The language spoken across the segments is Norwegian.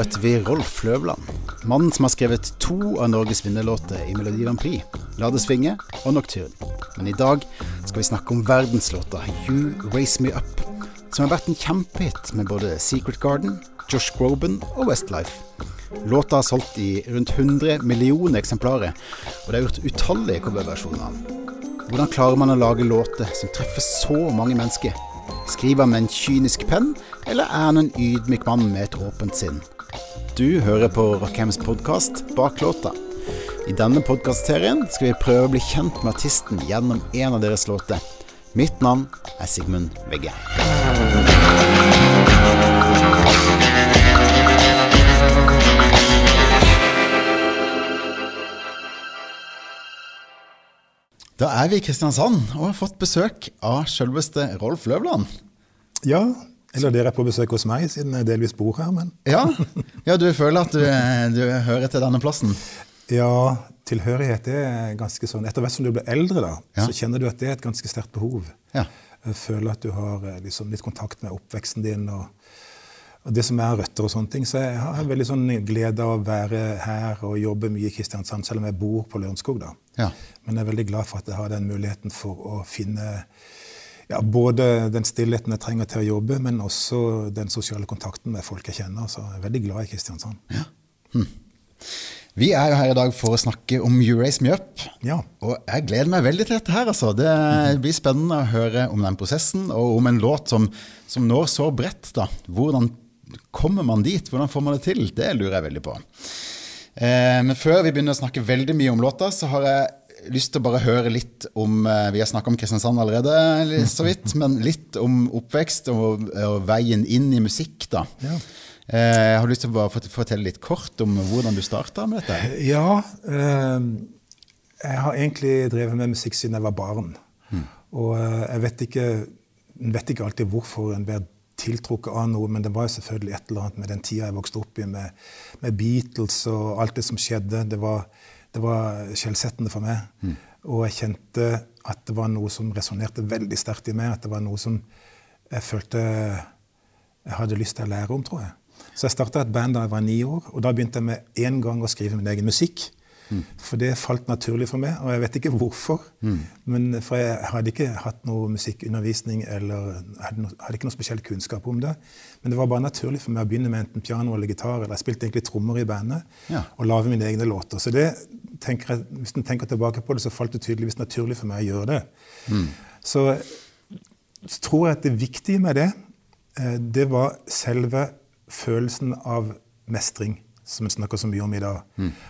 Møter vi Rolf Løvland. Mannen som har skrevet to av Norges vinnerlåter i Melodi Grand Prix, 'La svinge' og 'Nocturne'. Men i dag skal vi snakke om verdenslåta 'You Raise Me Up', som har vært en kjempehit med både Secret Garden, Josh Groban og Westlife. Låta har solgt i rundt 100 millioner eksemplarer, og det er gjort utallige coverversjoner. Hvordan klarer man å lage låter som treffer så mange mennesker? Skriver han med en kynisk penn, eller er han en ydmyk mann med et åpent sinn? Du hører på Rockheims podkast Bak låta. I denne podkastserien skal vi prøve å bli kjent med artisten gjennom en av deres låter. Mitt navn er Sigmund Vegge. Da er vi i Kristiansand og har fått besøk av selveste Rolf Løvland. Ja, eller dere er på besøk hos meg, siden jeg delvis bor her, men Ja, ja du føler at du, du hører til denne plassen? Ja, tilhørighet er ganske sånn Etter hvert som du blir eldre, da, Ja. så kjenner du at det er et ganske sterkt behov. Ja. Føler at du har eh, liksom, litt kontakt med oppveksten din og, og det som er røtter og sånne ting. Så jeg har veldig sånn glede av å være her og jobbe mye i Kristiansand, selv om jeg bor på Lørenskog. da. Ja. Men jeg er veldig glad for at jeg har den muligheten for å finne ja, både den stillheten jeg trenger til å jobbe, men også den sosiale kontakten med folk jeg kjenner. Så jeg er veldig glad i Kristiansand. Ja. Vi er jo her i dag for å snakke om Me Up. Ja. Og jeg gleder meg veldig til dette her, altså. Det blir spennende å høre om den prosessen, og om en låt som, som når så bredt, da. Hvordan kommer man dit? Hvordan får man det til? Det lurer jeg veldig på. Eh, men før vi begynner å snakke veldig mye om låta, så har jeg lyst til å bare høre litt om eh, Vi har snakka om Kristiansand allerede, så vidt, men litt om oppvekst og, og veien inn i musikk, da. Ja. Eh, har lyst til å bare fortelle litt kort om hvordan du starta med dette. Ja, eh, jeg har egentlig drevet med musikk siden jeg var barn. Og eh, jeg vet ikke, vet ikke alltid hvorfor en blir tiltrukket av noe, men det var jo selvfølgelig et eller annet med den tida jeg vokste opp i, med, med Beatles og alt det som skjedde. Det var, det var skjellsettende for meg. Og jeg kjente at det var noe som resonnerte veldig sterkt i meg. At det var noe som jeg følte jeg hadde lyst til å lære om, tror jeg. Så jeg starta et band da jeg var ni år, og da begynte jeg med en gang å skrive min egen musikk. For det falt naturlig for meg, og jeg vet ikke hvorfor. Men For jeg hadde ikke hatt noe musikkundervisning eller hadde, no, hadde ikke noe spesiell kunnskap om det. Men det var bare naturlig for meg å begynne med enten piano eller gitar. Eller jeg spilte egentlig trommer i bandet Ja. og lage mine egne låter. Så det tenker hvis en tenker tilbake på det, så falt det tydeligvis naturlig for meg å gjøre det. Så, så tror jeg at det viktige med det, eh, det var selve følelsen av mestring, som vi snakker så mye om i dag.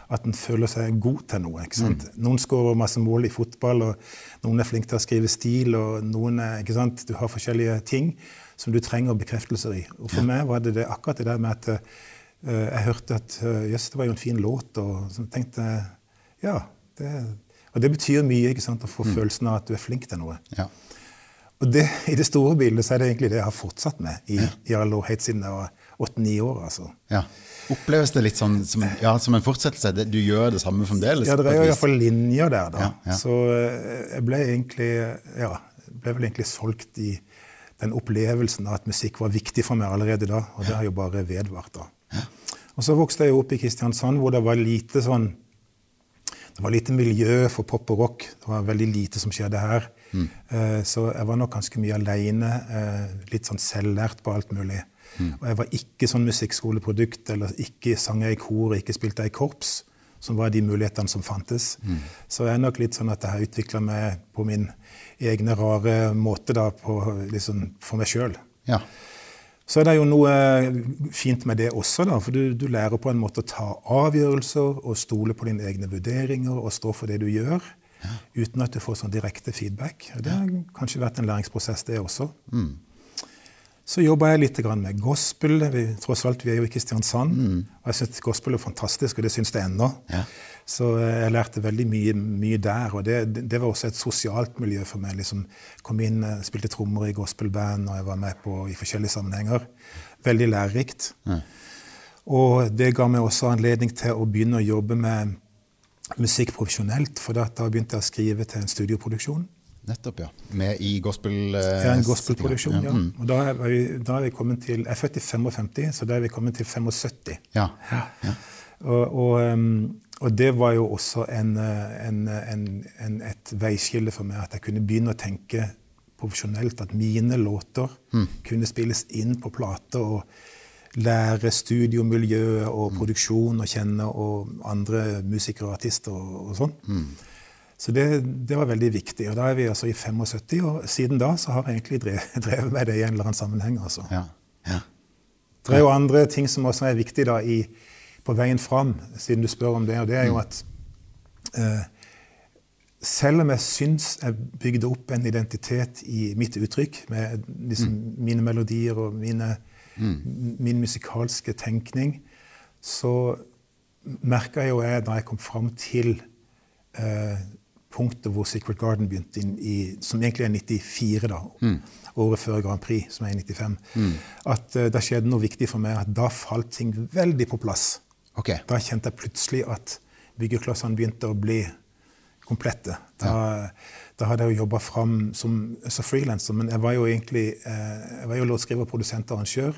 At en føler seg god til noe. ikke sant? Noen skårer masse mål i fotball, og noen er flinke til å skrive stil, og noen er, ikke sant? Du har forskjellige ting som du trenger bekreftelser i. Og for meg var det, det akkurat det der med at eh, jeg hørte at eh, jøss, det var jo en fin låt, og så tenkte jeg ja. Det, og det betyr mye ikke sant? å få følelsen av at du er flink til noe. Ja. Og det, I det store bildet så er det egentlig det jeg har fortsatt med i, i all helt siden jeg var åtte-ni år. altså. Ja. Oppleves det litt sånn som, ja, som en fortsettelse? Du gjør det samme fremdeles? Ja, det er jo iallfall linjer der, da. Ja, ja. Så eh, jeg ble egentlig ja, ble vel egentlig solgt i den opplevelsen av at musikk var viktig for meg allerede da. Og det har jo bare vedvart da. Og så vokste jeg opp i Kristiansand, hvor det var lite sånn det var lite miljø for pop og rock. Det var veldig lite som skjedde her. Eh, Så jeg var nok ganske mye aleine. Litt sånn selvlært på alt mulig. Og jeg var ikke sånn musikkskoleprodukt, eller ikke sang jeg i kor, ikke spilte jeg i korps, som var de mulighetene som fantes. Så jeg er nok litt sånn at jeg har utvikla meg på min egne rare måte da, på, liksom, for meg sjøl. Ja. Så er det jo noe fint med det også, da, for du, du lærer på en måte å ta avgjørelser og stole på dine egne vurderinger og stå for det du gjør, uten at du får sånn direkte feedback. Det har kanskje vært en læringsprosess, det også. Så jobba jeg litt grann med gospel. Vi, tross alt, vi er jo i Kristiansand. Og jeg syns gospel er fantastisk, og det syns jeg ennå. Ja. Så eh, jeg lærte veldig mye, mye der. Og det, det var også et sosialt miljø for meg. liksom Kom inn, eh, spilte trommer i gospelband, og jeg var med på i forskjellige sammenhenger. Veldig lærerikt. Og det ga meg også anledning til å begynne å jobbe med musikk profesjonelt. For da, da begynte jeg å skrive til en studioproduksjon. Nettopp, ja. Med i gospel... Eh, ja, en gospelproduksjon, ja. ja. Mm. Og da er, vi, da er, vi, kommet til Jeg er født i 55, så da er vi kommet til 75. Ja. ja. ja. Og, og, um, og, det var jo også en, en, en, et veiskille for meg, at jeg kunne begynne å tenke profesjonelt at mine låter mm. kunne spilles inn på plate. og lære studiomiljøet og mm. produksjon å kjenne, og andre musikere og artister og, og sånn. Mm. Så det, det, var veldig viktig. Og da er vi altså i 75, og siden da så har jeg egentlig drevet med det i en eller annen sammenheng. altså. Ja. Ja. Det er jo andre ting som også er viktig da i, på veien fram, siden du spør om det, og det er jo at eh, selv om jeg syns jeg bygde opp en identitet i mitt uttrykk, med liksom mm. mine melodier og mine, mm. min musikalske tenkning, så merka jo jeg da jeg kom fram til eh, punktet hvor Secret Garden begynte, i, som egentlig er 94, da, mm. året før Grand Prix, som er i 95, mm. at eh, det skjedde noe viktig for meg. at Da falt ting veldig på plass. Okay. Da kjente jeg plutselig at byggeklossene begynte å bli komplette. Da, ja. da hadde jeg jo jobba fram som, som frilanser, men jeg var jo egentlig eh, jeg var jo låtskriver, produsent og arrangør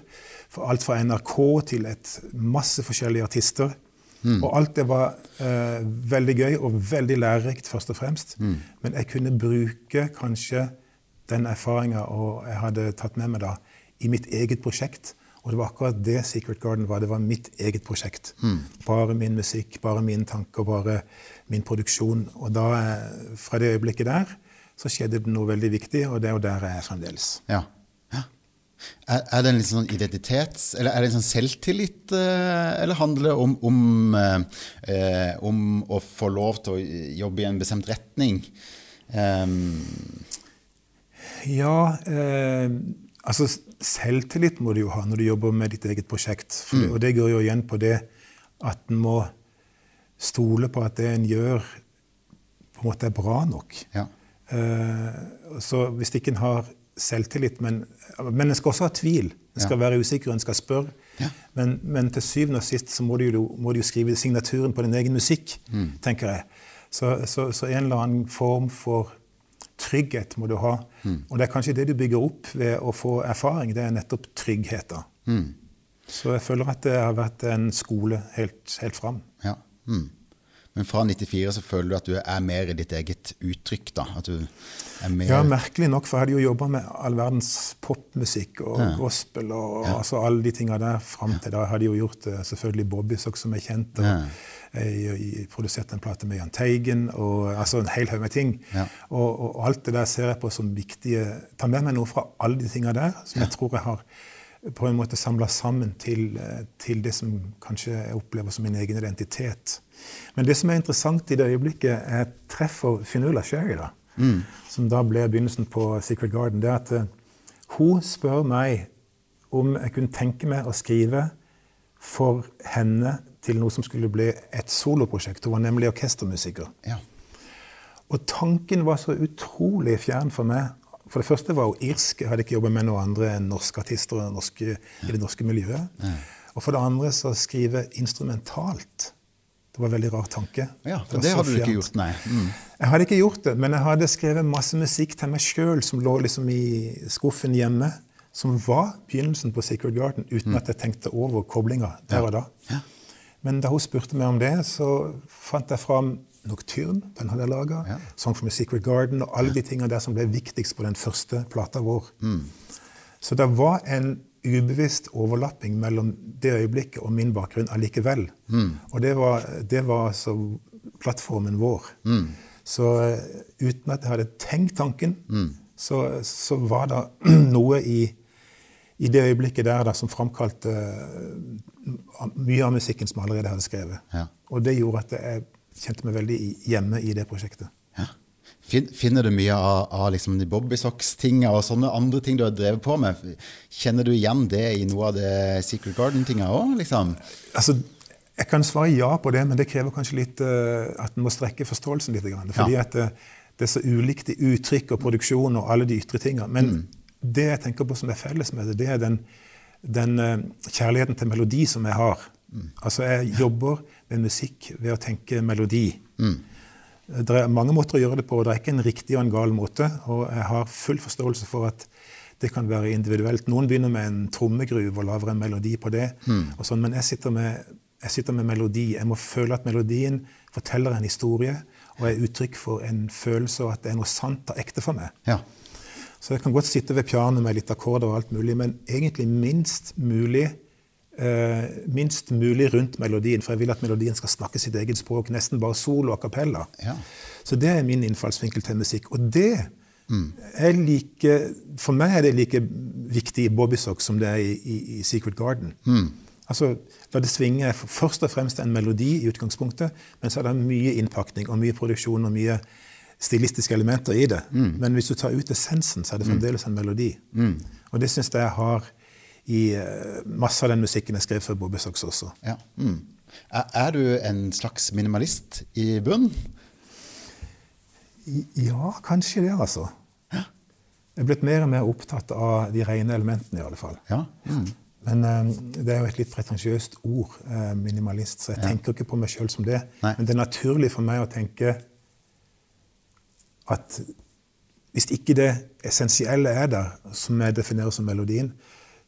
for alt fra NRK til et masse forskjellige artister. Mm. Og alt det var eh, veldig gøy og veldig lærerikt, først og fremst. Mm. Men jeg kunne bruke kanskje den erfaringa jeg hadde tatt med meg da, i mitt eget prosjekt. Og det var akkurat det Secret Garden var. Det var mitt eget prosjekt. Mm. Bare min musikk, bare mine tanker, bare min produksjon. Og da, eh, fra det øyeblikket der så skjedde det noe veldig viktig, og det er jo der jeg er fremdeles. Ja. ja. Er, er, det en litt sånn identitets... Eller er det en sånn selvtillit, eh, eller handler det om, om, eh, om, å få lov til å jobbe i en bestemt retning? Um. Ja eh, Altså, selvtillit må du jo ha når du jobber med ditt eget prosjekt. Mm. og det går jo igjen på det at en må stole på at det en gjør, på en måte er bra nok. Ja. Uh, så hvis ikke en har selvtillit men, men en skal også ha tvil. En skal ja. være usikker, en skal spørre. Ja. Men, men, til syvende og sist så må du jo, må du jo skrive signaturen på din egen musikk, mm. tenker jeg. Så, så, så, en eller annen form for trygghet må du ha. Mm. Og det er kanskje det du bygger opp ved å få erfaring. Det er nettopp trygghet. Mm. Så jeg føler at det har vært en skole helt, helt fram. Ja. Mm. Men fra 94 så føler du at du er mer i ditt eget uttrykk? da? At du er mer Ja, merkelig nok, for jeg hadde jo jobba med all verdens popmusikk og ja. gospel og ja. altså alle de tinga der fram til da. Jeg hadde jo gjort det selvfølgelig Bobbys også, som er kjent. og ja. Jeg, jeg produserte en plate med Jahn Teigen, og altså en hel haug med ting. Og, og, alt det der ser jeg på som viktige Ta med meg noe fra alle de tinga der som jeg tror jeg har på en måte samla sammen til, eh, til, det som kanskje jeg opplever som min egen identitet. Men det som er interessant i det øyeblikket jeg treffer Finula Sherry, da, mm. som da ble begynnelsen på Secret Garden, det er at uh, hun spør meg om jeg kunne tenke meg å skrive for henne til noe som skulle bli et soloprosjekt. Hun var nemlig orkestermusiker. Ja. Og tanken var så utrolig fjern for meg for det første var hun irsk. Jeg hadde ikke jobbet med noen andre enn norske artister norske, i det norske miljøet. Ja. Og for det andre så skrive instrumentalt. Det var en veldig rar tanke. Ja, for Det, det hadde du ikke gjort, nei. Mm. Jeg hadde ikke gjort det, men jeg hadde skrevet masse musikk til meg sjøl som lå liksom i skuffen hjemme. Som var begynnelsen på Secret Garden, uten mm. at jeg tenkte over koblinga der og da. Ja. Men da hun spurte meg om det, så fant jeg fram Nocturne, den hadde jeg laga. Ja. Song from a Secret Garden og alle de tingene der som ble viktigst på den første plata vår. Mm. Så det var en ubevisst overlapping mellom det øyeblikket og min bakgrunn allikevel. Mm. Og det var, det var altså plattformen vår. Mm. Så uh, uten at jeg hadde tenkt tanken, mm. så, så, var det noe i, i, det øyeblikket der da, som framkalte uh, mye av musikken som jeg allerede hadde skrevet. Ja. Og det gjorde at jeg kjente meg veldig hjemme i det prosjektet. Ja. Finner du mye av, av liksom de bobbysocks-tinga og sånne andre ting du har drevet på med? Kjenner du igjen det i noe av det Secret Garden-tinga òg? Liksom? Altså, jeg kan svare ja på det, men det krever kanskje litt uh, at en må strekke forståelsen litt. Fordi ja. at det, eh, det, er så ulikt i uttrykk og produksjon og alle de ytre tinga. Men mm. det jeg tenker på som er felles med det, det er den, den uh, kjærligheten til melodi som jeg har. Mm. Altså, jeg jobber musikk ved å tenke melodi. Mm. Det er mange måter å gjøre det på, og det er ikke en riktig og en gal måte. Og jeg har full forståelse for at det kan være individuelt. Noen begynner med en trommegruve og lager en melodi på det. og sånn, Men jeg sitter, med, jeg sitter med melodi. Jeg må føle at melodien forteller en historie og er uttrykk for en følelse og at det er noe sant og ekte for meg. Ja. Så jeg kan godt sitte ved pianoet med litt akkorder og alt mulig, men egentlig minst mulig, minst mulig rundt melodien. For jeg vil at melodien skal snakke sitt eget språk, nesten bare solo og capella. Ja. Så det er min innfallsvinkel til musikk. Og det er like For meg er det like viktig i Bobbysock som det er i, i, i Secret Garden. Altså, La det svinge først og fremst en melodi i utgangspunktet, men så er det mye innpakning og mye produksjon og mye stilistiske elementer i det. Men hvis du tar ut essensen, så er det fremdeles en melodi. Og det syns jeg har i eh, masse av den musikken jeg skrev for Bobby Socks også. Ja. Mm. Er, du en slags minimalist i bunnen? Ja, kanskje det, altså. Jeg er blitt mer og mer opptatt av de rene elementene, i alle fall. Ja. Mm. Men um, det er jo et litt pretensiøst ord, eh, minimalist, så jeg tenker ikke på meg sjøl som det. Nei. Men det er naturlig for meg å tenke at hvis ikke det essensielle er der, som jeg definerer som melodien,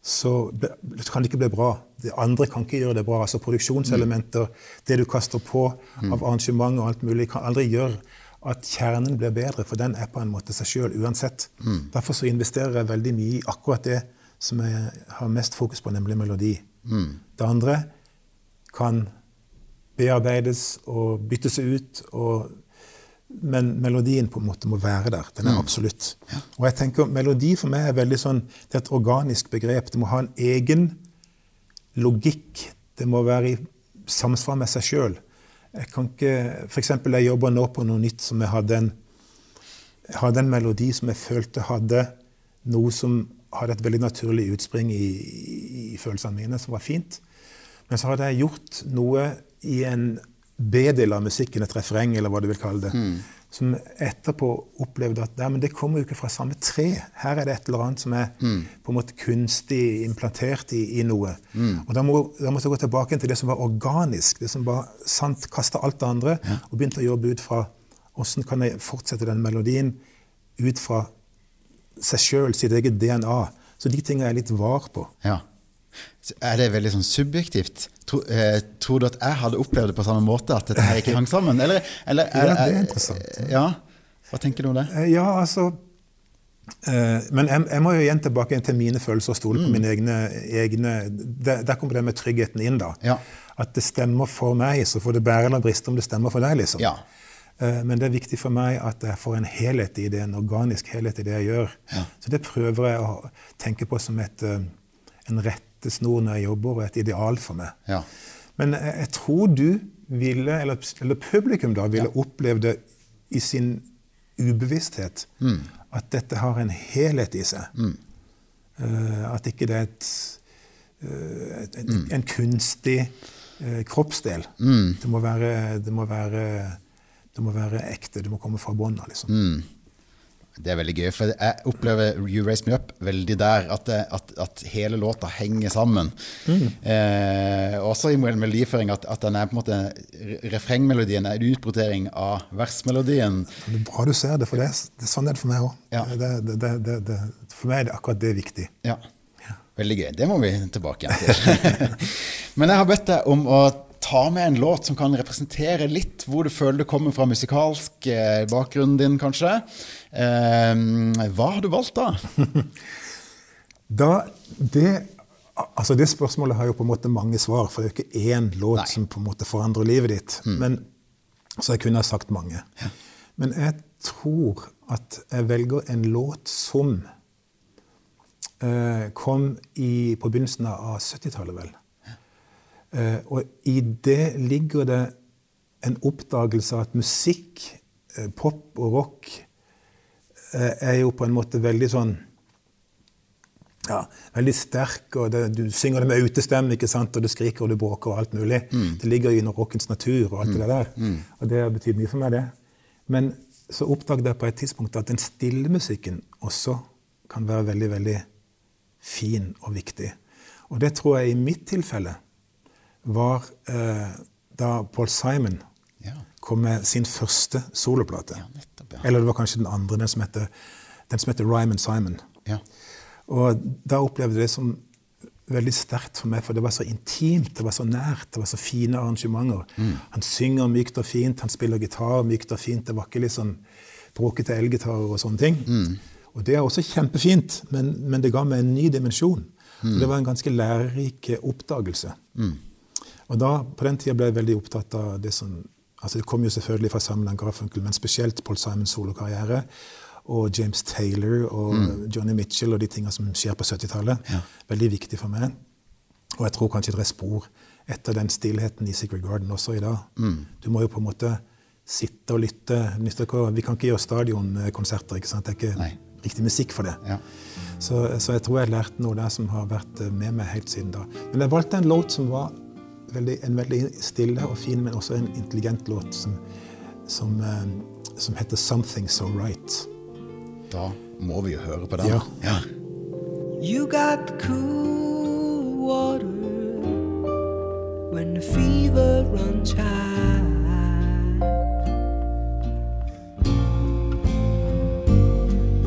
så kan det ikke bli bra. Det andre kan ikke gjøre det bra. altså Produksjonselementer, det du kaster på av arrangement og alt mulig, kan aldri gjøre at kjernen blir bedre, for den er på en måte seg sjøl uansett. Derfor så investerer jeg veldig mye i akkurat det som jeg har mest fokus på, nemlig melodi. Det andre kan bearbeides og byttes ut, og, men melodien på en måte må være der. Den er absolutt. Og jeg tenker Melodi for meg er veldig sånn, det er et organisk begrep. Det må ha en egen logikk. Det må være i samsvar med seg sjøl. Jeg kan ikke, eksempel, jeg jobber nå på noe nytt som jeg hadde en, jeg hadde en melodi som jeg følte hadde noe som hadde et veldig naturlig utspring i, i, i følelsene mine, som var fint. Men så hadde jeg gjort noe i en B-del av musikken, et refreng, eller hva du vil kalle det, som etterpå opplevde at ja, men det kommer jo ikke fra samme tre. Her er det et eller annet som er på en måte kunstig implantert i, i noe. Og da, må, da måtte jeg gå tilbake til det som var organisk, det som var sant, kasta alt det andre, og begynte å jobbe ut fra åssen kan jeg fortsette den melodien ut fra seg sjøl, sitt eget DNA. Så de tingene er jeg litt var på. Ja. Er det veldig sånn subjektivt? Tro, eh, tror du at jeg hadde opplevd det på samme måte, at dette her ikke hang sammen? Eller, eller Ja, det er interessant. Ja. Hva tenker du om det? Eh, Ja, altså eh, Men jeg, jeg må jo igjen tilbake til mine følelser og stole på mine egne, egne der, der kommer det med tryggheten inn, da. Ja. At det stemmer for meg, så får det bære eller briste om det stemmer for deg, liksom. Ja. Eh, Men det er viktig for meg at jeg får en helhet i det, en organisk helhet i det jeg gjør. Så det prøver jeg å tenke på som et, eh, en rettesnor når jeg jobber, og et ideal for meg. Ja. Men jeg, jeg tror du ville, eller, eller publikum da, ville opplevd det i sin ubevissthet. At dette har en helhet i seg. Eh, at ikke det er et, uh, et, et, en kunstig uh, kroppsdel. Det, må være, det, må være, det må være ekte. Det må komme fra bånda, liksom. liksom. Det er veldig gøy, for jeg opplever You Raise Me Up veldig der, at, det, at, at hele låta henger sammen. Eh, også i melodiføring, at, at den er på en måte refrengmelodien er en utbrodering av versmelodien. Det er bra du ser det, for det, er- det, sånn er det for meg òg. Ja. Det, det, det, det, det, for meg er det akkurat det viktig. Ja. Veldig gøy. Det må vi tilbake igjen til. Men jeg har bedt deg om å ta med en låt som kan representere litt hvor du føler du kommer fra musikalsk, eh, bakgrunnen din kanskje. Eh, hva har du valgt da? Da, det, altså det spørsmålet har jo på en måte mange svar, for det er jo ikke én låt Nei. som på en måte forandrer livet ditt. Men, så jeg kunne ha sagt mange. Men jeg tror at jeg velger en låt som eh, kom i, på begynnelsen av 70-tallet, vel. Eh, og i det ligger det en oppdagelse av at musikk, eh, pop og rock, eh, er jo på en måte veldig sånn ja, veldig sterk, og det, du synger det med utestemme, ikke sant? og du skriker og du bråker og alt mulig. Det ligger i under rockens natur og alt det der. Og det betydd mye for meg, det. Men så oppdaget jeg på et tidspunkt at den stille musikken også kan være veldig, veldig fin og viktig. Og det tror jeg i mitt tilfelle var eh, da Paul Simon Ja. kom med sin første soloplate. Ja, nettopp, ja. Eller det var kanskje den andre, den som heter, den som heter Ryman Simon. Ja. Og da opplevde jeg det som veldig sterkt for meg, for det var så intimt, det var så nært, det var så fine arrangementer. Han synger mykt og fint, han spiller gitar mykt og fint. Det var ikke litt sånn bråkete elgitarer og sånne ting. Og det er også kjempefint, men, men det ga meg en ny dimensjon. Mm. det var en ganske lærerik oppdagelse. Og da, på den tida ble jeg veldig opptatt av det som altså Det kom jo selvfølgelig fra Simon Garfunkel, men spesielt Paul Simons solokarriere. Og James Taylor og Johnny Mitchell og de tinga som skjer på 70-tallet. Veldig viktig for meg. Og jeg tror kanskje det er spor etter den stillheten i Secret Garden også i dag. Du må jo på en måte sitte og lytte. Vi kan ikke gjøre stadionkonserter. ikke sant? Det er ikke Nei. riktig musikk for det. Ja. Så, så jeg tror jeg har lært noe der som har vært eh, med meg helt siden da. Men jeg valgte en låt som var veldig, en veldig stille og fin, men også en intelligent låt som, som, eh, som heter 'Something So Right'. Da må vi jo høre på den. Ja. ja. You got the cool water when the fever runs high.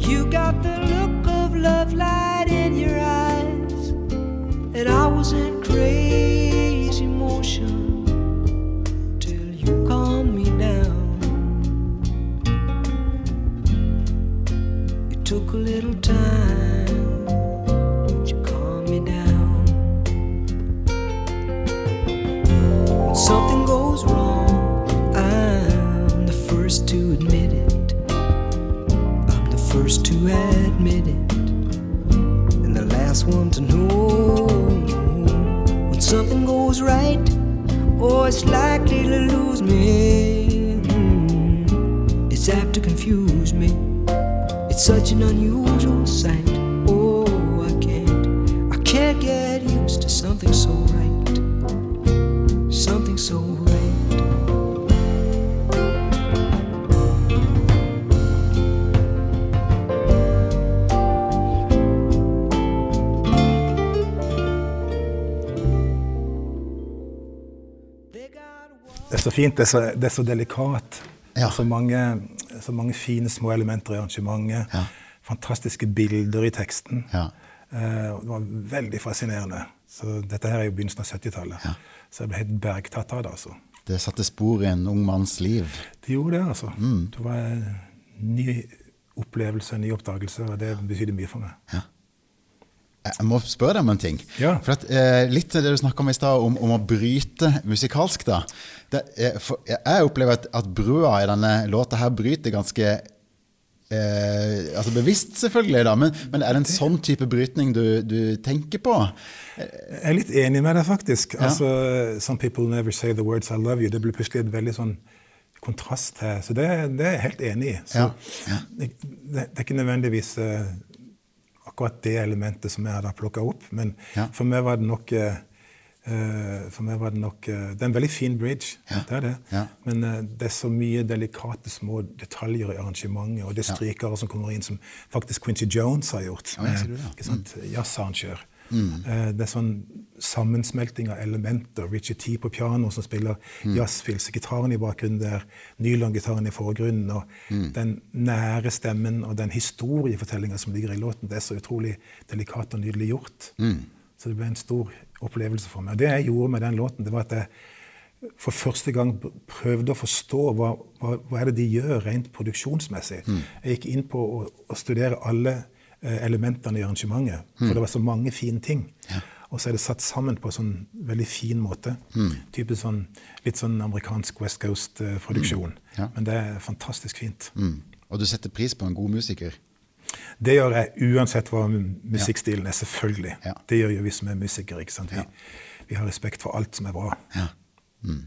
You got the look of love light in your eyes, and I was in crazy motion till you calmed me down. It took a little time, fint, det er så, det er så delikat. Ja. Så, mange, så mange fine små elementer i arrangementet. Ja. Fantastiske bilder i teksten. Ja. Eh, det var veldig fascinerende. Så dette her er jo begynnelsen av 70-tallet. Så jeg ble helt bergtatt av det. altså. Det satte spor i en ung manns liv. Det gjorde det, altså. Mm. Det var en ny opplevelse, en ny oppdagelse, og det betydde mye for meg. Jeg må spørre deg om en ting. Ja. For at, eh, litt det du snakka om i stad, om, om å bryte musikalsk. da. Det, eh, for, jeg opplever at, at brua i denne låta her bryter ganske eh, altså Bevisst, selvfølgelig, da, men, men er det en sånn type brytning du, du tenker på? Jeg er litt enig med deg, faktisk. Altså, Some people never say the words I love you. Det blir plutselig et veldig sånn kontrast her. Så det, det er jeg helt enig i. Så Ja, ja. Det, det er ikke nødvendigvis eh, akkurat det elementet som jeg hadde plukka opp, men Ja. for meg var det nok eh, eh, for meg var Det nok, eh, det er en veldig fin bridge, Ja. det er det. Ja. men det er så mye delikate små detaljer i arrangementet, og det er strykere som kommer inn, som faktisk Quincy Jones har gjort. Ja, jeg ja. ikke sant? Jazzarrangør. Mm. Eh, Det er sånn sammensmelting av elementer. Richie T på piano som spiller Mm. jazzfilsegitaren i bakgrunnen der, nylongitaren i forgrunnen, og Mm. den nære stemmen og den historiefortellinga som ligger i låten, det er så utrolig delikat og nydelig gjort. Mm. Så det ble en stor opplevelse for meg. Og det jeg gjorde med den låten, det var at jeg for første gang prøvde å forstå hva, hva, hva er det de gjør rent produksjonsmessig. Jeg gikk inn på å, å studere alle elementene i arrangementet, for det var så mange fine ting. Og så er det satt sammen på en sånn veldig fin måte. Typisk sånn, litt sånn amerikansk West Coast-produksjon. Ja. Men det er fantastisk fint. Mm. Og du setter pris på en god musiker? Det gjør jeg uansett hva musikkstilen er, selvfølgelig. Ja. Det gjør jo vi som er musikere. ikke sant? Vi, Ja. vi har respekt for alt som er bra. Ja. Mm.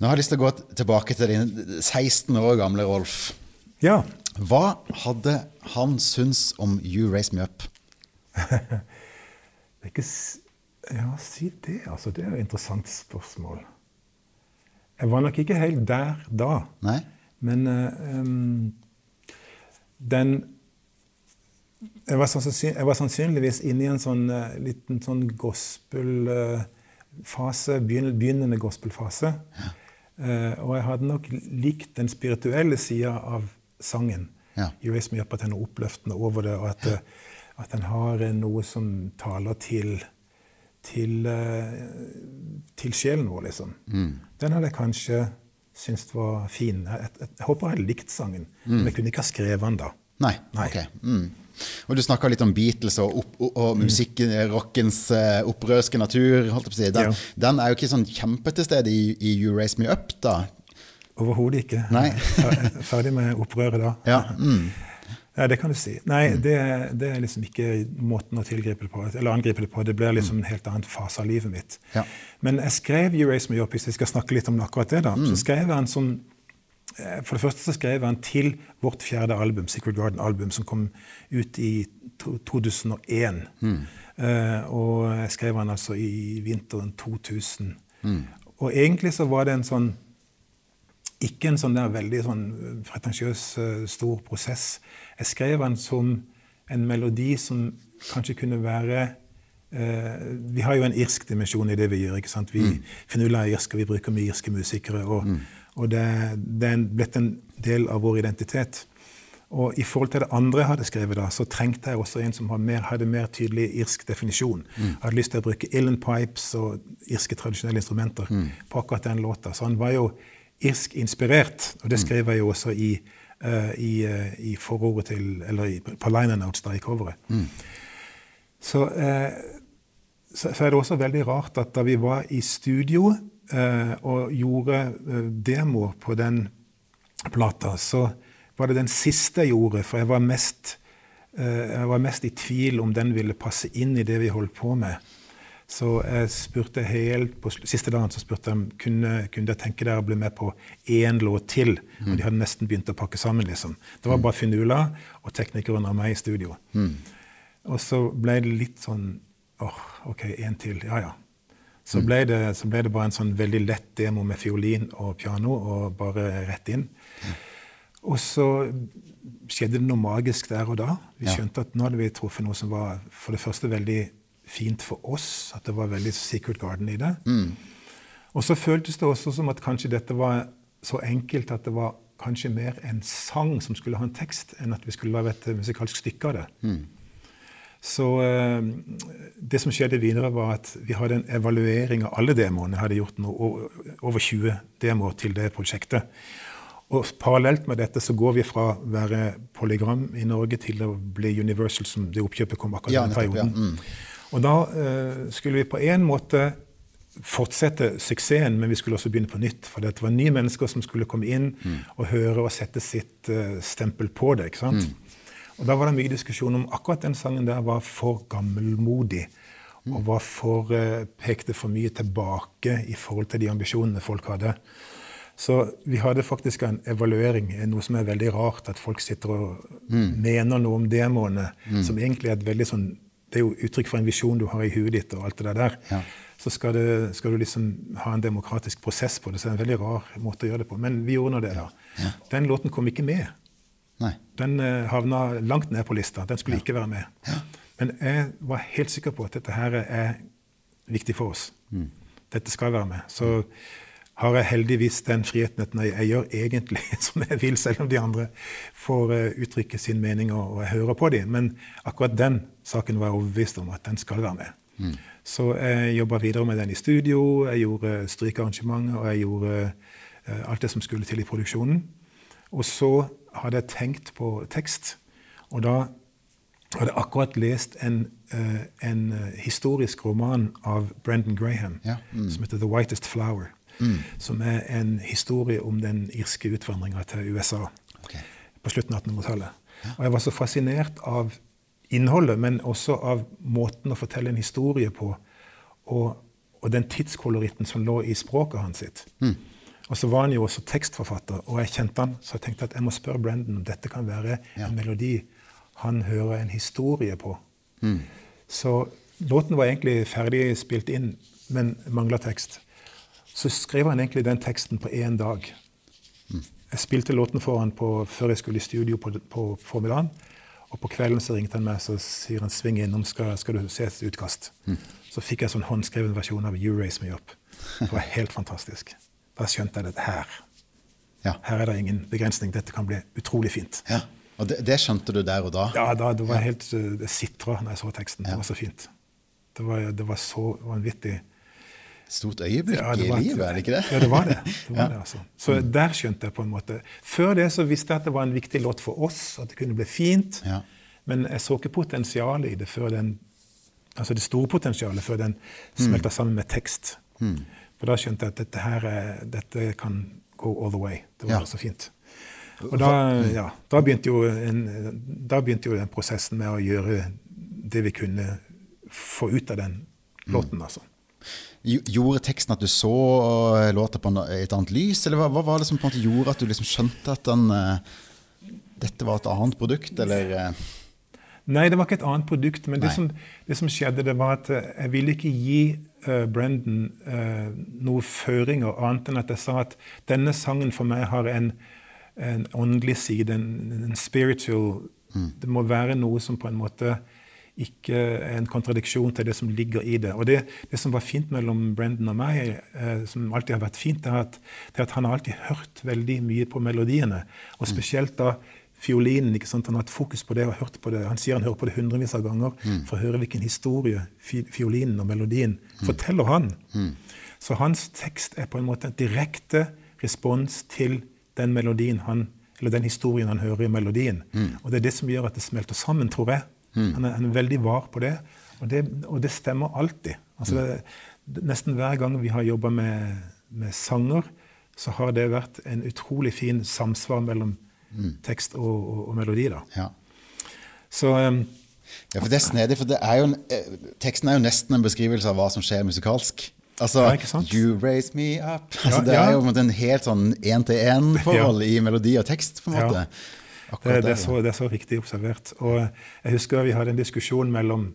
Nå har jeg lyst til å gå tilbake til din 16 år gamle Rolf. Ja. Hva hadde han syntes om You Raise Me Up? Det er ikke Ja, si det, altså. Det er et interessant spørsmål. Jeg var nok ikke helt der da. Nei? Men uh, um, den jeg var, jeg var sannsynligvis inne i en sånn uh, liten sånn gospelfase, begynn, begynnende gospelfase. Eh, og jeg hadde nok likt den spirituelle sida av sangen. Ja. Raise Me Up, at den er oppløftende over det, og at, eh, at den har eh, noe som taler til til, eh, til sjelen vår, liksom. Den hadde jeg kanskje syntes var fin. Jeg, jeg, jeg håper jeg hadde likt sangen, men jeg kunne ikke ha skrevet den da. Nei. Nei. ok. Mm. Og du snakka litt om Beatles og, opp, og, og musikken, rockens uh, opprørske natur. si. Den, Ja. den er jo ikke sånn kjempetested i, i You Raise Me Up, da. Overhodet ikke. Nei. Ferdig med opprøret da. Ja. Mm. Ja, det kan du si. Nei, det, det er liksom ikke måten å tilgripe det på. Eller angripe det på. Det blir liksom en helt annen fase av livet mitt. Ja. Men jeg skrev You Raise Me Up, hvis vi skal snakke litt om akkurat det, da. Mm. Så skrev jeg en sånn eh, For det første så skrev jeg den til vårt fjerde album, Secret Garden-album, som kom ut i 2001. Mm. Eh, og jeg skrev den altså i vinteren 2000. Mm. Og egentlig så var det en sånn ikke en sånn der veldig sånn pretensiøs, eh, stor prosess. Jeg skrev den som en melodi som kanskje kunne være eh, Vi har jo en irsk dimensjon i det vi gjør. ikke sant? Vi Finula er irsk, og vi bruker mye irske musikere. Og, og det, det er blitt en del av vår identitet. Og i forhold til det andre jeg hadde skrevet, da, så trengte jeg også en som hadde mer, hadde mer tydelig irsk definisjon. Jeg hadde lyst til å bruke Illen Pipes og irske tradisjonelle instrumenter på akkurat den låta. Så han var jo irsk-inspirert, og det skrev jeg jo også i, uh, i, uh, i forordet til Eller i, på liner notes da, i coveret. Så, uh, så, så er det også veldig rart at da vi var i studio og gjorde demo på den plata, så var det den siste jeg gjorde, for jeg var mest, jeg var mest i tvil om den ville passe inn i det vi holdt på med. Så jeg spurte helt på siste dagen så spurte jeg kunne, kunne dere tenke dere å bli med på én låt til. Og de hadde nesten begynt å pakke sammen. liksom. Det var bare Finula og teknikeren og meg i studio. Og så ble det litt sånn åh, OK, én til. Ja, ja. Så ble, det, så ble det bare en sånn veldig lett demo med fiolin og piano, og bare rett inn. Og så skjedde det noe magisk der og da. Vi skjønte at nå hadde vi truffet noe som var for det første veldig fint for oss, at det var veldig Secret Garden i det. Og så føltes det også som at kanskje dette var så enkelt at det var kanskje mer en sang som skulle ha en tekst, enn at vi skulle lage et musikalsk stykke av det. Så eh, det som skjedde videre, var at vi hadde en evaluering av alle demoene. Jeg hadde gjort noe, over 20 demoer til det prosjektet. Og parallelt med dette så går vi fra å være polygram i Norge til å bli Universal, som det oppkjøpet kom akkurat i Ja, den nettopp, ja. perioden. Og da eh, skulle vi på en måte fortsette suksessen, men vi skulle også begynne på nytt. For det var nye mennesker som skulle komme inn og høre og sette sitt eh, stempel på det. ikke sant? Og da var det mye diskusjon om akkurat den sangen der var for gammelmodig. Og var for, eh, pekte for mye tilbake i forhold til de ambisjonene folk hadde. Så vi hadde faktisk en evaluering, noe som er veldig rart. At folk sitter og mener noe om demoene, som egentlig er et veldig sånn Det er jo uttrykk for en visjon du har i huet ditt, og alt det der. Ja. Så skal, det, skal du liksom ha en demokratisk prosess på det. Så det er en veldig rar måte å gjøre det på. Men vi gjorde nå det, da. Den låten kom ikke med. Nei. Den uh, havna langt ned på lista. Den skulle ikke være med. Men jeg var helt sikker på at dette her er viktig for oss. Dette skal være med. Så har jeg heldigvis den friheten at jeg, jeg gjør egentlig som jeg vil, selv om de andre får eh, uttrykke sin mening og, og jeg hører på dem. Men akkurat den saken var jeg overbevist om at den skal være med. Så jeg jobba videre med den i studio, jeg gjorde strykearrangementet, og jeg gjorde eh, alt det som skulle til i produksjonen. Og så hadde jeg tenkt på tekst, og da hadde jeg akkurat lest en, eh, en eh, historisk roman av Brendan Graham Ja, som heter The Whitest Flower. Som er en historie om den irske utvandringa til USA okay. på slutten av 1800-tallet. Og jeg var så fascinert av innholdet, men også av måten å fortelle en historie på, og, og den tidskoloritten som lå i språket hans sitt. Og så var han jo også tekstforfatter, og jeg kjente han, så jeg tenkte at jeg må spørre Brendan om dette kan være Ja. en melodi han hører en historie på. Så låten var egentlig ferdig spilt inn, men mangla tekst. Så skrev han egentlig den teksten på én dag. Jeg spilte låten for han på, før jeg skulle i studio på, på formiddagen. Og på kvelden så ringte han meg så sier han sving innom, skal, skal du se et utkast. Så fikk jeg en sånn håndskreven versjon av You Raise Me Up. Det var helt fantastisk. da skjønte jeg det her. Ja. Her er det ingen begrensning. Dette kan bli utrolig fint. ja. Og det, det skjønte du der og da? Ja, da, det var helt uh, Det sitra når jeg så teksten. Det var så fint. Det var, det var så vanvittig. Stort øyeblikk Ja, det i livet, er det ikke det? Ja, det var det. det, var Ja. det altså. Så der skjønte jeg på en måte. Før det så visste jeg at det var en viktig låt for oss, at det kunne bli fint. Ja. Men jeg så ikke potensialet i det før den Altså det store potensialet før den smelta sammen med tekst. For da skjønte jeg at dette her er, dette kan go all the way. Det var Ja. så fint. Og da, ja, da, begynte en, da begynte jo den prosessen med å gjøre det vi kunne få ut av den låten, altså. Jo- Gjorde teksten at du så eh, låta på et annet lys, eller hva, hva var det som på en måte gjorde at du liksom skjønte at den, eh, dette var et annet produkt, eller eh, Nei, det var ikke et annet produkt. Men det som, det som skjedde, det var at jeg ville ikke gi uh, Brendan uh, noen føringer, annet enn at jeg sa at denne sangen for meg har en, en åndelig side, en, en spiritual Det må være noe som på en måte ikke en kontradiksjon til det som ligger i det. Og det, det som var fint mellom Brendan og meg, eh, som alltid har vært fint, er, at, det er at han har alltid hørt veldig mye på melodiene. Og spesielt da fiolinen. ikke sant? Han har hatt fokus på det og hørt på det. Han sier han hører på det hundrevis av ganger for å høre hvilken historie fi, fiolinen og melodien forteller han. Så hans tekst er på en måte en direkte respons til den melodien han, eller den historien han hører i melodien. Og det er det som gjør at det smelter sammen, tror jeg. Han, er, han er veldig var på det, og det, og det stemmer alltid. Altså det, det, nesten hver gang vi har jobba med, med sanger, så har det vært en utrolig fin samsvar mellom tekst og, og, og melodi. da. ja. Så um, ja, for det er snedig, for det er jo en, eh, teksten er jo nesten en beskrivelse av hva som skjer musikalsk. Altså, Ja? You raise me up. Altså, Ja, det er jo en helt sånn én-til-én-forhold i melodi og tekst, på en måte. Det, det, er så, det er så riktig observert. Og jeg husker vi hadde en diskusjon mellom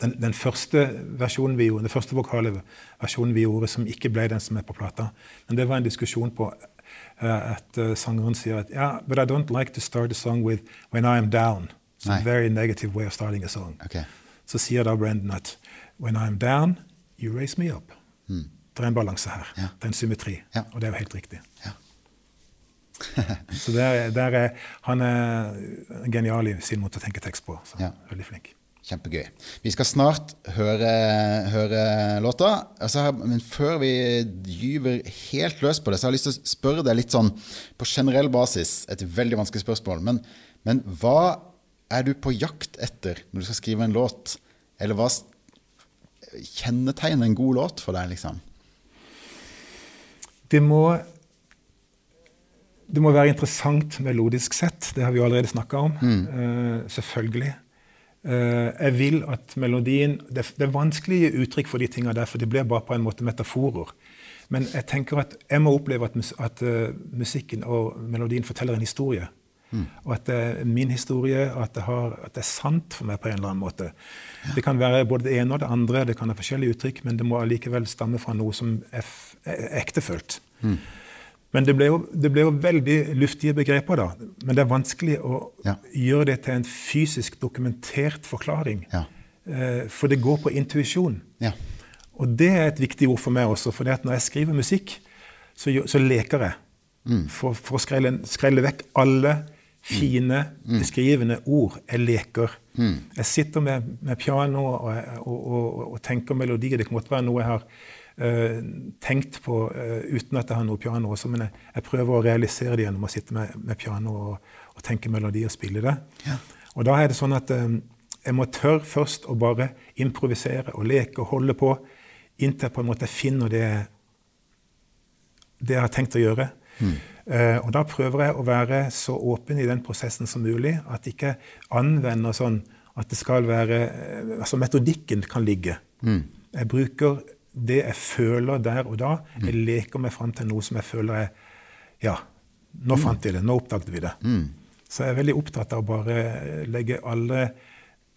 den, den første versjonen vi gjorde, den første vokale versjonen vi gjorde, som ikke ble den som er på plata. Men det var en diskusjon på eh, at eh, sangeren sier at yeah, but I don't like to start a song with when I am down. It's Nei. a very negative way of starting a song. Okay. Så sier da Brendan at when I am down, you raise me up. Det er en balanse her. Ja. Det er en symmetri. Ja. Og det er jo helt riktig. Ja. Så der, der er, han er genial i sin måte å tenke tekst på. Så Ja. Veldig flink. Kjempegøy. Vi skal snart høre, høre låta. Altså, men før vi gyver helt løs på det, så har jeg lyst til å spørre deg litt sånn på generell basis. Et veldig vanskelig spørsmål. Men, men hva er du på jakt etter når du skal skrive en låt? Eller hva kjennetegner en god låt for deg, liksom? Det må, det må være interessant melodisk sett. Det har vi jo allerede snakka om. Eh, selvfølgelig. Uh, jeg vil at melodien det, det er vanskelig å gi uttrykk for de tinga der, for det blir bare på en måte metaforer. Men jeg tenker at jeg må oppleve at, mus, at uh, musikken og melodien forteller en historie. Og at det er min historie, at det, har, at det er sant for meg på en eller annen måte. Det kan være både det ene og det andre, det kan ha forskjellige uttrykk, men det må allikevel stamme fra noe som er, er ektefølt. Men det ble, jo, det ble jo veldig luftige begreper, da. Men det er vanskelig å Ja. gjøre det til en fysisk dokumentert forklaring. Ja. Eh, for det går på intuisjon. Ja. Og det er et viktig ord for meg også, for når jeg skriver musikk, så, så leker jeg. For, for å skrelle, skrelle vekk alle fine, beskrivende ord. Jeg leker. Jeg sitter med, med piano og, og, og, og tenker melodier. Det kan godt være noe jeg har tenkt på eh, uten at jeg har noe piano også, men jeg, jeg prøver å realisere det gjennom å sitte med, med piano og, og tenke melodi og spille det. Og da er det sånn at eh, jeg må tørre først å bare improvisere og leke og holde på inntil jeg på en måte finner det, det jeg har tenkt å gjøre. Eh, og da prøver jeg å være så åpen i den prosessen som mulig, at jeg ikke anvender sånn at det skal være eh, Altså metodikken kan ligge. Jeg bruker det jeg føler der og da. Jeg leker meg fram til noe som jeg føler er Ja, nå fant vi det. Nå oppdaget vi det. Så jeg er veldig opptatt av å bare legge alle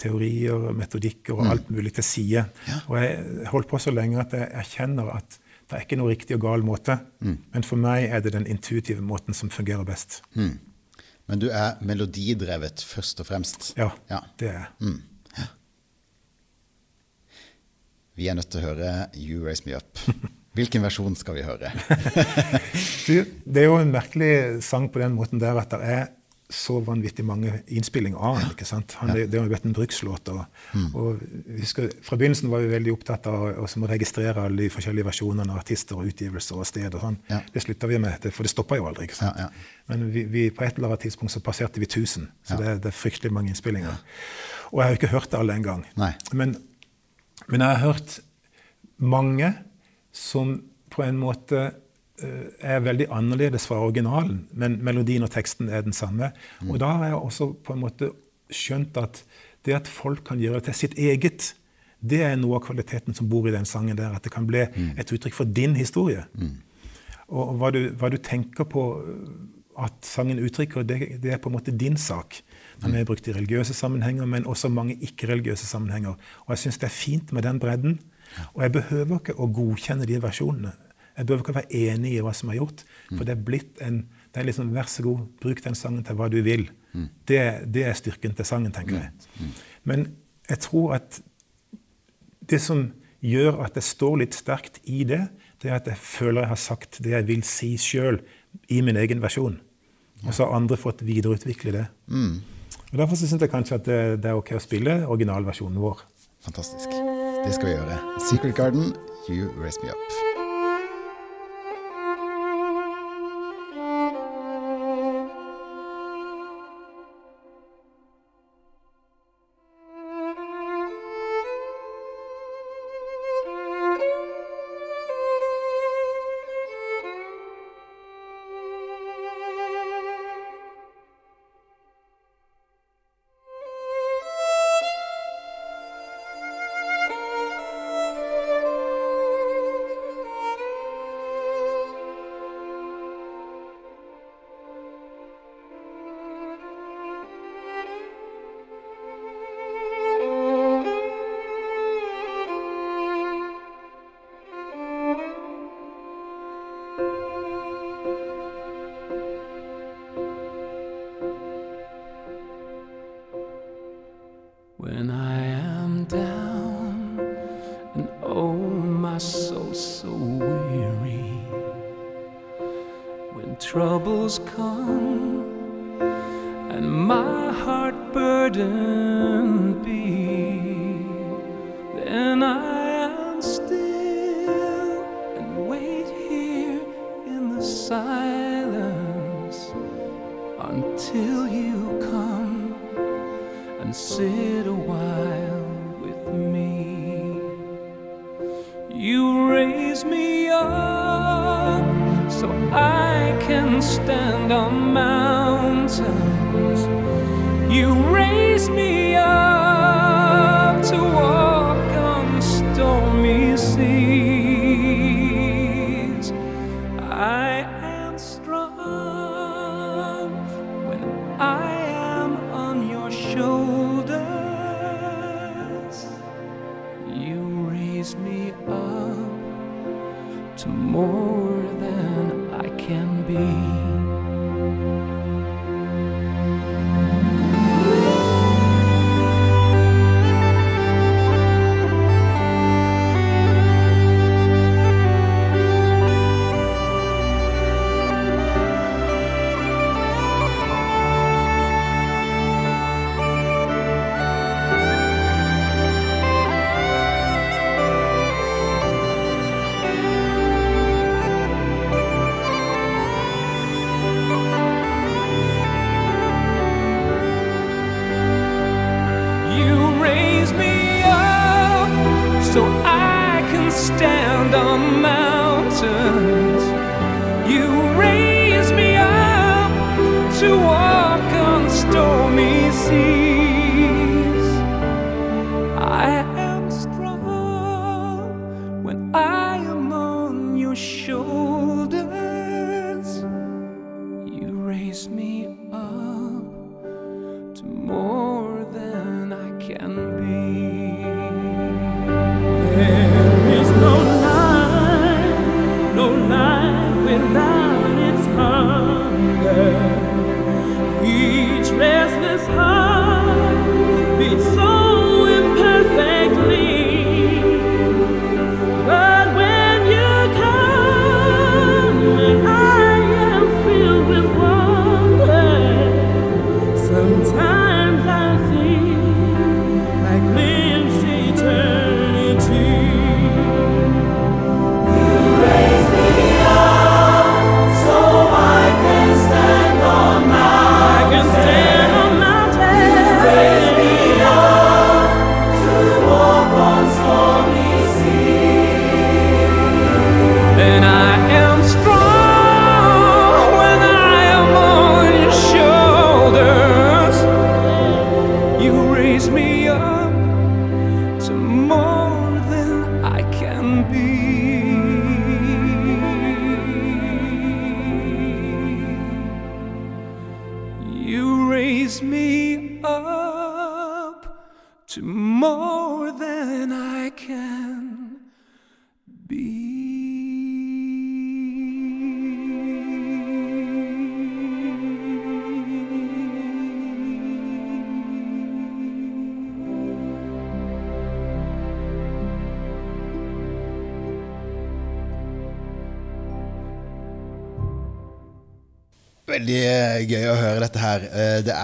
teorier, metodikker og alt mulig til side. Og jeg holdt på så lenge at jeg erkjenner at det er ikke noe riktig og gal måte. Men for meg er det den intuitive måten som fungerer best. Men du er melodidrevet først og fremst? Ja, Ja. det er jeg. Vi er nødt til å høre You Raise Me Up. Hvilken versjon skal vi høre? Det er jo en merkelig sang på den måten der at det er så vanvittig mange innspillinger av den. ikke sant? Han, det, det har jo vært en brukslåt. Og, og husker, Fra begynnelsen var vi veldig opptatt av å registrere alle de forskjellige versjonene av artister og utgivelser og sted. og sånn. Ja. Det slutta vi med, for det stoppa jo aldri. ikke sant? Ja, ja. Men vi, vi, på et eller annet tidspunkt så passerte vi 1000. Så det, det er fryktelig mange innspillinger. Og jeg har jo ikke hørt alle engang. Men, men jeg har hørt mange som på en måte eh, er veldig annerledes fra originalen, men melodien og teksten er den samme. Og da har jeg også på en måte skjønt at det at folk kan gjøre det til sitt eget, det er noe av kvaliteten som bor i den sangen der. At det kan bli et uttrykk for din historie. Og hva du, hva du tenker på at sangen uttrykker, det, det er på en måte din sak. Den er brukt i religiøse sammenhenger, men også mange ikke-religiøse sammenhenger. Og jeg syns det er fint med den bredden. Og jeg behøver ikke å godkjenne de versjonene. Jeg behøver ikke å være enig i hva som er gjort. For det er blitt en det er liksom, Vær så god, bruk den sangen til hva du vil. Det, det er styrken til sangen, tenker jeg. Men jeg tror at det som gjør at det står litt sterkt i det, det er at jeg føler jeg har sagt det jeg vil si sjøl i min egen versjon. Og så har andre fått videreutvikle det. Og Derfor syns jeg kanskje at det, det er ok å spille originalversjonen vår. Fantastisk. Det skal vi gjøre. Secret Garden, You Raise Me Up.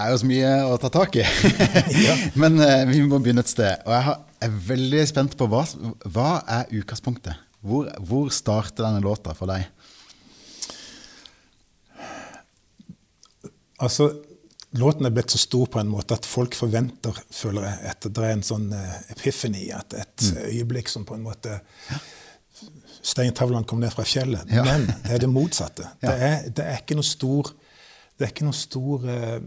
Er jo så mye å ta tak i. Men uh, vi må begynne et sted. Og jeg er veldig spent på hva, hva er utgangspunktet? Hvor, hvor starter denne låta for deg? Altså, Låten er blitt så stor på en måte at folk forventer, føler jeg, at det er en sånn uh, epiphany, at et øyeblikk som på en måte Steintavlene kom ned fra fjellet. Ja. Men det er det motsatte. Ja. Det, er, det er ikke noe stor Det er ikke noe stor eh,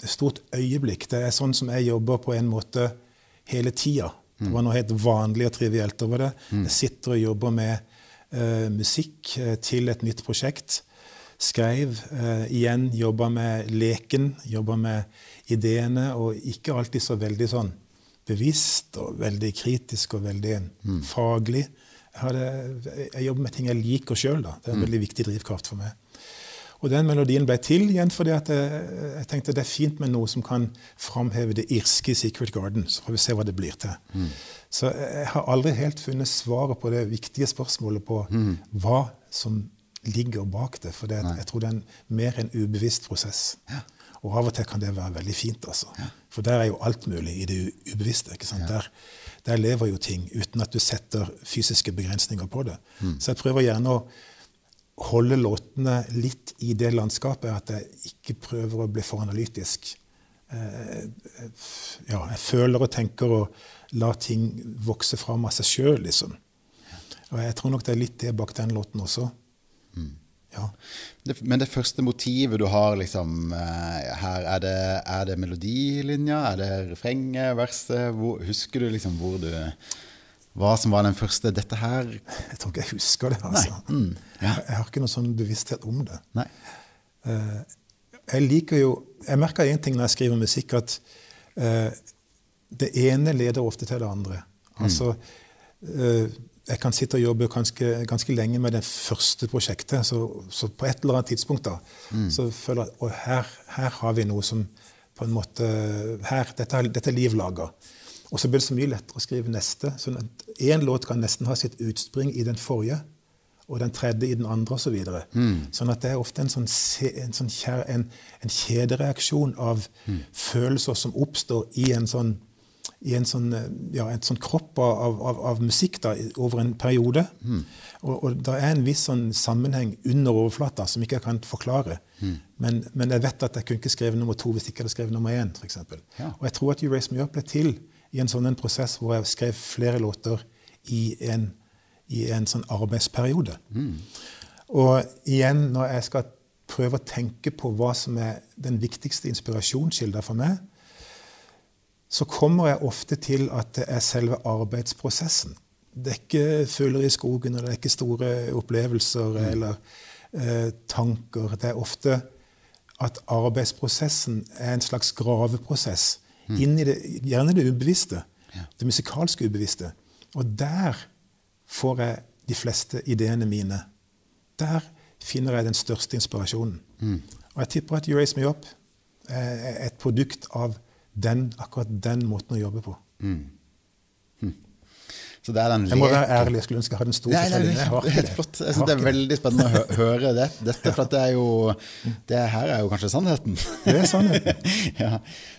det stort øyeblikk. Det er sånn som jeg jobber på en måte hele tida. Det var noe helt vanlig og trivielt over det. Jeg sitter og jobber med uh, musikk eh, til et nytt prosjekt. Skrev Uh, igjen, jobba med leken, jobba med ideene, og ikke alltid så veldig sånn bevisst og veldig kritisk og veldig faglig. Jeg, hadde, jeg jobber med ting jeg liker sjøl. Det er en veldig viktig drivkraft for meg. Og den melodien ble til igjen fordi at jeg, jeg tenkte det er fint med noe som kan framheve det irske i Secret Garden. Så får vi se hva det blir til. Så jeg har aldri helt funnet svaret på det viktige spørsmålet på hva som ligger bak det. For det, jeg tror det er en, mer en ubevisst prosess. Og av og til kan det være veldig fint. altså. For der er jo alt mulig i det ubevisste. ikke sant? Der, der lever jo ting uten at du setter fysiske begrensninger på det. Så jeg prøver gjerne å holde låtene litt i det landskapet, at jeg ikke prøver å bli for analytisk. Eh, ja, jeg føler og tenker og lar ting vokse fram av seg sjøl, liksom. Og jeg tror nok det er litt det bak den låten også. Ja. Det, men det første motivet du har liksom, eh, her, er det, er det melodilinja? Er det refrenget, verset? Hvor, husker du liksom hvor du Hva som var den første 'dette her'? Jeg tror ikke jeg husker det. altså. Mm. Jeg, jeg har ikke noen sånn bevissthet om det. Nei. Eh, jeg liker jo Jeg merker én ting når jeg skriver musikk, at uh, det ene leder ofte til det andre. Altså, uh, jeg kan sitte og jobbe ganske, ganske lenge med det første prosjektet, så, så på et eller annet tidspunkt da, så føler jeg at her, her har vi noe som på en måte her, Dette, er- dette er liv laga. Og så blir det så mye lettere å skrive neste. sånn at Én låt kan nesten ha sitt utspring i den forrige og den tredje i den andre osv. Så Mm. Sånn at det er ofte en, sånn, en, sånn kjær, en, en kjedereaksjon av Mm. følelser som oppstår i en sånn i en sånn, eh, ja, en sånn kropp av, av, av musikk da, over en periode. Mm. Og, og det er en viss sånn sammenheng under overflata som ikke jeg kan forklare. Mm. Men, men jeg vet at jeg kunne ikke skrevet nummer to hvis ikke jeg hadde skrevet nummer én. For eksempel. Ja. Og jeg tror at You Raise Me Up ble til i en sånn en prosess hvor jeg skrev flere låter i en, i en sånn arbeidsperiode. Og igjen, når jeg skal prøve å tenke på hva som er den viktigste inspirasjonskilden for meg, så kommer jeg ofte til at det er selve arbeidsprosessen. Det er ikke fugler i skogen, og det er ikke store opplevelser eller eh, tanker. Det er ofte at arbeidsprosessen er en slags graveprosess inn i det, gjerne det ubevisste. Det musikalske ubevisste. Og der får jeg de fleste ideene mine. Der finner jeg den største inspirasjonen. Og jeg tipper at You Raise Me Up er et produkt av den, akkurat den måten å jobbe på. Så det er den Jeg må være ærlig, jeg skulle ønske jeg hadde en stor Nei, nei, fortelling. det er helt flott. Jeg synes det er veldig spennende å hø høre det, dette, for det er jo Det her er jo kanskje sannheten. Det er sannheten. ja.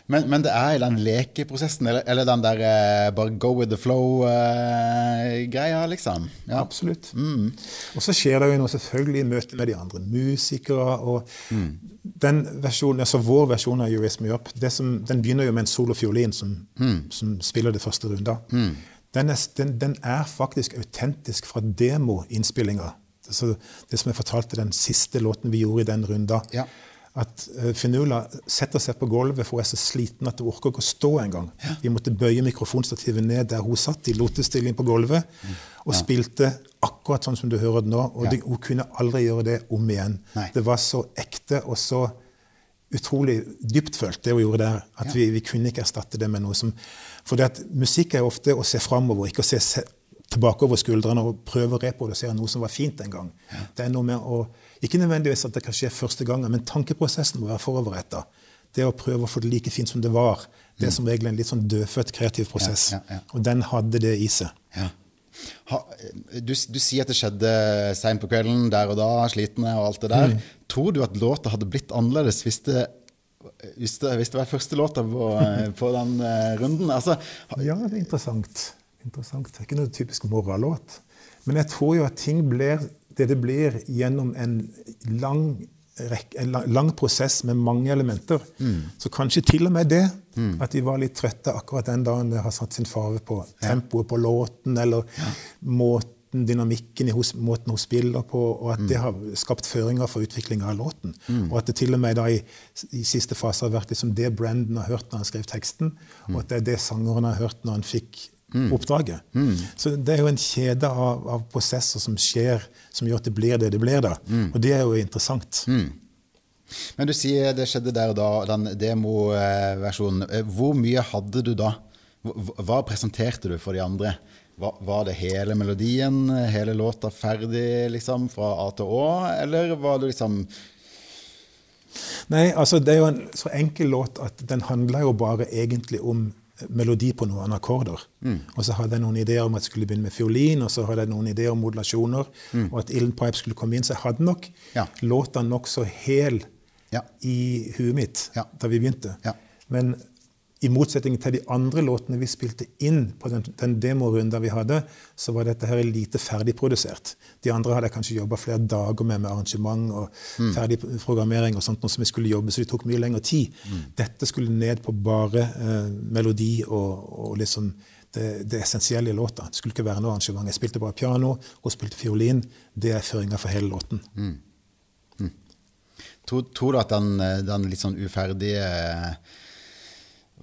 men, men det er i den lekeprosessen, eller, eller den der eh, bare go with the flow-greia, liksom. Ja. Absolutt. Og så skjer det jo noe selvfølgelig i møte med de andre musikere. og den versjonen, altså Vår versjon av Raise Me Up det som, den begynner jo med en solofiolin som, som spiller det første runda. Den, er, den, den er faktisk autentisk fra demoinnspillinga. Det som jeg fortalte den siste låten vi gjorde i den runda. Ja. At uh, Finula setter seg på gulvet, for hun er så sliten at hun orker ikke å stå engang. Vi måtte bøye mikrofonstativet ned der hun satt i lotestilling på gulvet, og spilte akkurat sånn som du hører det nå. Og Ja. hun kunne aldri gjøre det om igjen. Nei. Det var så ekte og så utrolig dyptfølt, det hun gjorde der, at vi, vi kunne ikke erstatte det med noe som For musikk er ofte å se framover, ikke å se, tilbake over skuldrene og prøve å reprodusere noe som var fint en gang. Det er noe med å Ikke nødvendigvis at det kan skje første gangen, men tankeprosessen må være foroverretta. Det å prøve å få det like fint som det var, det er som regel en litt sånn dødfødt kreativ prosess. Ja, ja, ja. Og den hadde det i seg. Ja. ha, du, du sier at det skjedde seint på kvelden, der og da, slitne og alt det der. Tror du at låta hadde blitt annerledes hvis det, hvis det, hvis det var første låta på, på den eh, runden? Altså, Ja, det er interessant. interessant. Det er ikke noe typisk morgenlåt. Men jeg tror jo at ting blir det det blir gjennom en lang, en lang, prosess med mange elementer. Så kanskje til og med det, at de var litt trøtte akkurat den dagen det har satt sin farve på tempoet på låten, eller måten, dynamikken i hos, måten hun spiller på, og at det har skapt føringer for utviklinga av låten. Og at det til og med da i, i siste fase har vært liksom det Brandon har hørt når han skrev teksten, og at det er det sangeren har hørt når han fikk oppdraget. Så det er jo en kjede av, av prosesser som skjer, som gjør at det blir det det blir. da. Og det er jo interessant. Men du sier det skjedde der og da, den demoversjonen. Eh, Hvor mye hadde du da? Hva presenterte du for de andre? Var, var det hele melodien, hele låta ferdig liksom fra A til Å, eller var det liksom Nei, altså Det er jo en så enkel låt at den handler jo bare egentlig om melodi på noen akkorder. Og så hadde jeg noen ideer om at jeg skulle begynne med fiolin, og så hadde jeg noen ideer om modulasjoner, og at Ilden Pipe skulle komme inn. Så jeg hadde nok Ja. låta nokså hel Ja. i huet mitt Ja. da vi begynte. Ja. Men i motsetning til de andre låtene vi spilte inn på den, den demorunda vi hadde, så var dette her lite ferdigprodusert. De andre hadde jeg kanskje jobba flere dager med med arrangement og ferdig programmering og sånt, noe som vi skulle jobbe, så det tok mye lengre tid. Dette skulle ned på bare eh, melodi og, og liksom det, det essensielle i låta. Det skulle ikke være noe arrangement. Jeg spilte bare piano og spilte fiolin. Det er føringa for hele låten. Tror, tror du at den, den litt sånn uferdige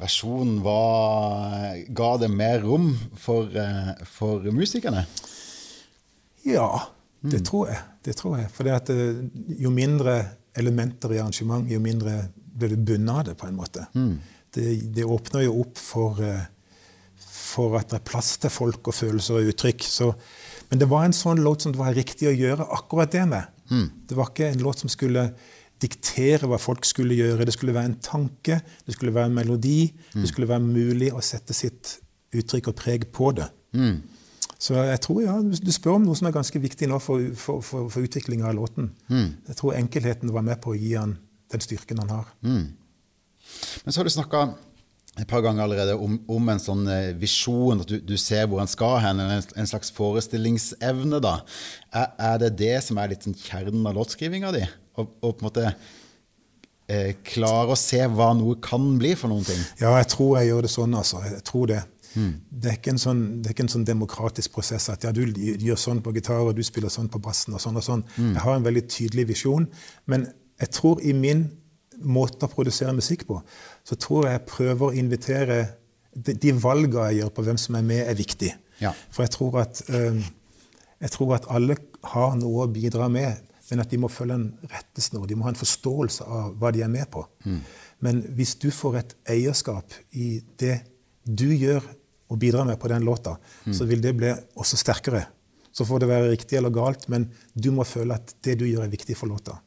versjonen var, ga det mer rom for, eh, for musikerne? Ja, det tror jeg. Det tror jeg. For at, eh, jo mindre elementer i arrangement, jo mindre blir du bundet av det, på en måte. Det, det åpner jo opp for, eh, for at det er plass til folk og følelser og uttrykk. Så, men det var en sånn låt som det var riktig å gjøre akkurat det med. Det var ikke en låt som skulle diktere hva folk skulle gjøre. Det skulle være en tanke, det skulle være en melodi. Det skulle være mulig å sette sitt uttrykk og preg på det. Så jeg tror, ja, du spør om noe som er ganske viktig nå for, for, for, for utviklinga av låten. Jeg tror enkelheten var med på å gi han den styrken han har. Men så har du snakka et par ganger allerede om, om en sånn eh, visjon, at du, du ser hvor en skal hen, en, en slags forestillingsevne. da. Er, er det det som er litt sånn kjernen av låtskrivinga di? Å og på en måte eh, klare å se hva noe kan bli for noen ting? Ja, jeg tror jeg gjør det sånn, altså. Jeg tror det. Det, er ikke en sånn, det er ikke en sånn demokratisk prosess at ja, du gjør sånn på gitar, og du spiller sånn på bassen og sånn og sånn. Jeg har en veldig tydelig visjon, men jeg tror i min måte å produsere musikk på, så tror jeg jeg prøver å invitere De, de valgene jeg gjør på hvem som er med, er viktig. Ja. For jeg tror at eh, jeg tror at alle har noe å bidra med, men at de må følge en rettesnor. De må ha en forståelse av hva de er med på. Men hvis du får et eierskap i det du gjør og bidrar med på den låta, så vil det bli også sterkere. Så får det være riktig eller galt, men du må føle at det du gjør, er viktig for låta.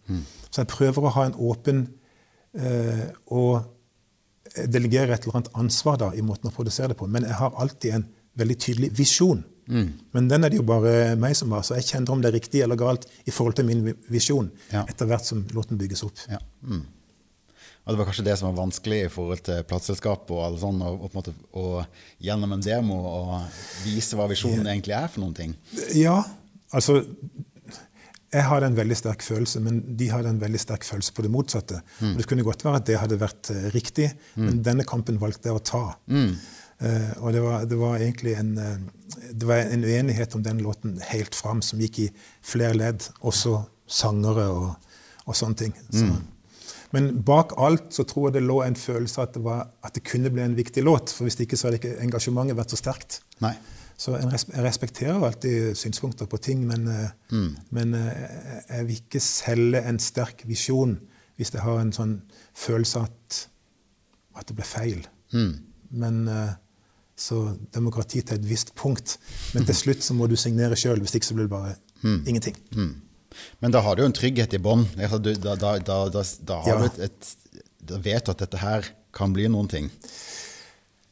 Så jeg prøver å ha en åpen eh, og delegere et eller annet ansvar da, i måten å produsere det på. Men jeg har alltid en veldig tydelig visjon. Men den er det jo bare meg som har, så jeg kjenner om det er riktig eller galt i forhold til min visjon Ja. etter hvert som låten bygges opp. Ja. Mm. Og det var kanskje det som var vanskelig i forhold til plateselskapet og alle sånn, og, og og, gjennom en demo og vise hva visjonen egentlig er for noen ting. Ja, altså Jeg hadde en veldig sterk følelse, men de hadde en veldig sterk følelse på det motsatte. Og det kunne godt være at det hadde vært eh, riktig, men denne kampen valgte jeg å ta. Eh, og det var, det var egentlig en, eh, det var en uenighet om den låten helt fram, som gikk i flere ledd, også sangere og, og sånne ting. Så. Men bak alt så tror jeg det lå en følelse at det, var, at det kunne bli en viktig låt. For hvis ikke så hadde ikke engasjementet vært så sterkt. Nei. Så jeg respekterer alltid synspunkter på ting, men, mm. men eh, jeg vil ikke selge en sterk visjon hvis jeg har en sånn følelse at, at det ble feil. Men eh, Så demokrati til et visst punkt. Men til slutt så må du signere sjøl, hvis ikke så blir det bare ingenting. Men da har du jo en trygghet i bånn. Da, da, da, da, Ja. vet du at dette her kan bli noen ting.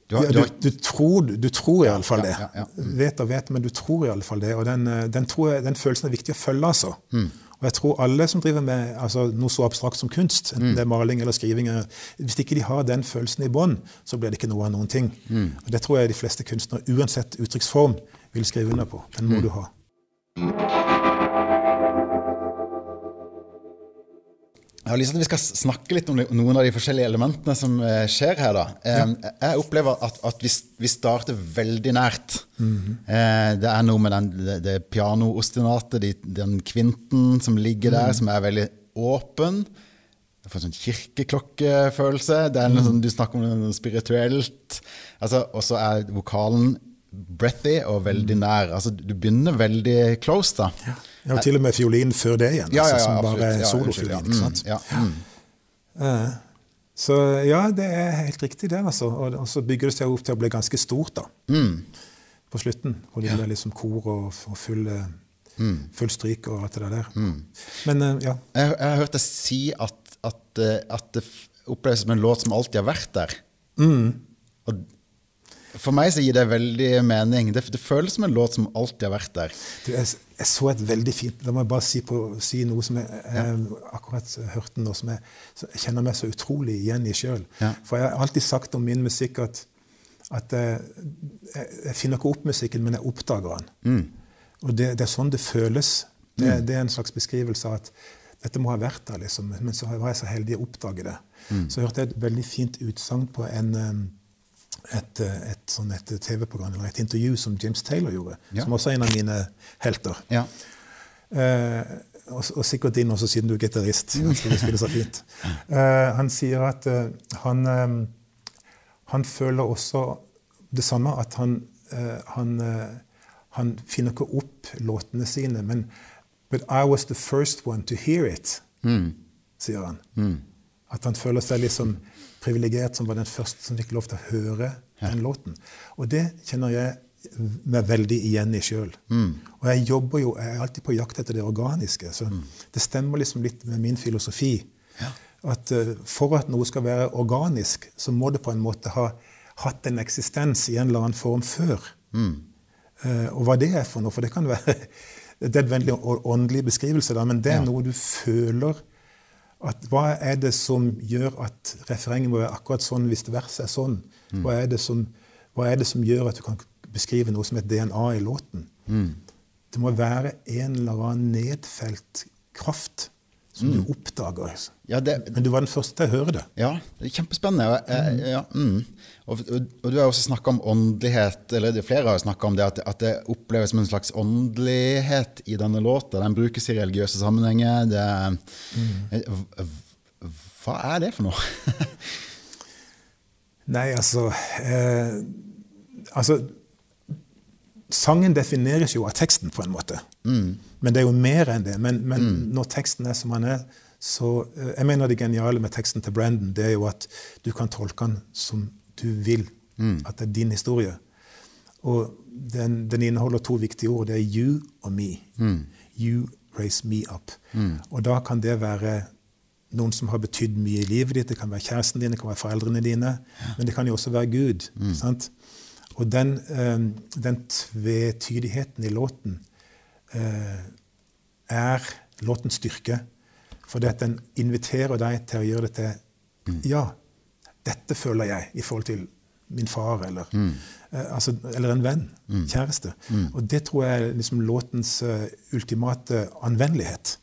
Du har- ja, du du, har- du tror, du tror iallfall ja, det. ja, ja. Vet og vet, men du tror iallfall det. Og den, eh, den, tror jeg, den følelsen er viktig å følge, altså. Mm. Og jeg tror alle som driver med altså, noe så abstrakt som kunst, enten Mm. det er maling eller skriving, hvis ikke de har den følelsen i bånn, så blir det ikke noe av noen ting. Mm. Og det tror jeg de fleste kunstnere, uansett uttrykksform, vil skrive under på. Den Mm. må du ha. Jeg har lyst til at vi skal snakke litt om noen av de forskjellige elementene som eh, skjer her. da. Jeg opplever at, at vi, vi starter veldig nært. eh, det er noe med den, det, det pianoostinatet, de, den kvinten som ligger der, som er veldig åpen. Jeg får sånn kirkeklokkefølelse. Det er noe sånn, du snakker om noe spirituelt. Altså, og så er vokalen breathy og veldig nær. Altså, du begynner veldig close, da. Jeg og til og med fiolin før det igjen, Ja, ja, ja, altså, som bare er Ja, ja. solofiolin. ikke sant? Mm, ja, mm. Eh, Så ja, det er helt riktig det, altså. Og, så bygger det seg opp til å bli ganske stort, da. Mm. På slutten. Hvor det blir liksom kor og, og full, eh, Mm. full stryk og alt det der. Men eh, ja. Jeg, jeg har hørt deg si at, at, at det oppleves som en låt som alltid har vært der. Og for meg så gir det veldig mening. Det, det føles som en låt som alltid har vært der. Du, jeg, jeg så et veldig fint Da må jeg bare si, på, si noe som jeg, jeg akkurat hørte nå, som jeg, jeg kjenner meg så utrolig igjen i sjøl. Ja. For jeg har alltid sagt om min musikk at, at jeg, jeg, jeg finner ikke opp musikken, men jeg oppdager den. Og det, det er sånn det føles. Det, det er en slags beskrivelse av at dette må ha vært der, liksom. men så var jeg så heldig å oppdage det. Så hørte jeg et veldig fint utsagn på en um, et, eh, et, sånn et TV-program eller et intervju som James Taylor gjorde, Ja. som også er en av mine helter. Ja. Eh, og, og sikkert din også, siden du er gitarist. Eh, han sier at eh, han, eh, han føler også det samme, at han, eh, han, eh, han finner ikke opp låtene sine. Men But I was the first one to hear it, sier han. At han føler seg liksom privilegert som var den første som fikk lov til å høre den låten. Og det kjenner jeg meg veldig igjen i sjøl. Og jeg jobber jo, jeg er alltid på jakt etter det organiske. Så det stemmer liksom litt med min filosofi. At uh, for at noe skal være organisk, så må det på en måte ha hatt en eksistens i en eller annen form før. Eh, og hva det er for noe, for det kan være det er en veldig åndelig beskrivelse, da, men det er noe du føler at Hva er det som gjør at refrenget må være akkurat sånn hvis verset er sånn? Hva er, det som, hva er det som gjør at du kan beskrive noe som et DNA i låten? Det må være en eller annen nedfelt kraft som du oppdager. Ja, det, Men du var den første til å høre det. ja, det er kjempespennende. Eh, ja, mm. og, og, og du har også snakka om åndelighet, eller det- flere har snakka om det, at, at det oppleves som en slags åndelighet i denne låta. Den brukes i religiøse sammenhenger. Det, er- eh, hva er det for noe? Nei, altså eh, Altså Sangen defineres jo av teksten, på en måte. Men det er jo mer enn det. Men, men når teksten er som den er, så eh, Jeg mener det geniale med teksten til Brandon det er jo at du kan tolke den som du vil. At det er din historie. Og den, den inneholder to viktige ord. Det er you og me. You raise me up. Og da kan det være noen som har betydd mye i livet ditt. Det kan være kjæresten din, det kan være foreldrene dine. Men det kan jo også være Gud. sant? Og den, eh, den tvetydigheten i låten eh, er låtens styrke. Fordi at den inviterer deg til å gjøre det til Ja, dette føler jeg i forhold til min far, eller, eh, altså, eller en venn. Kjæreste. Og det tror jeg er liksom låtens uh, ultimate anvendelighet.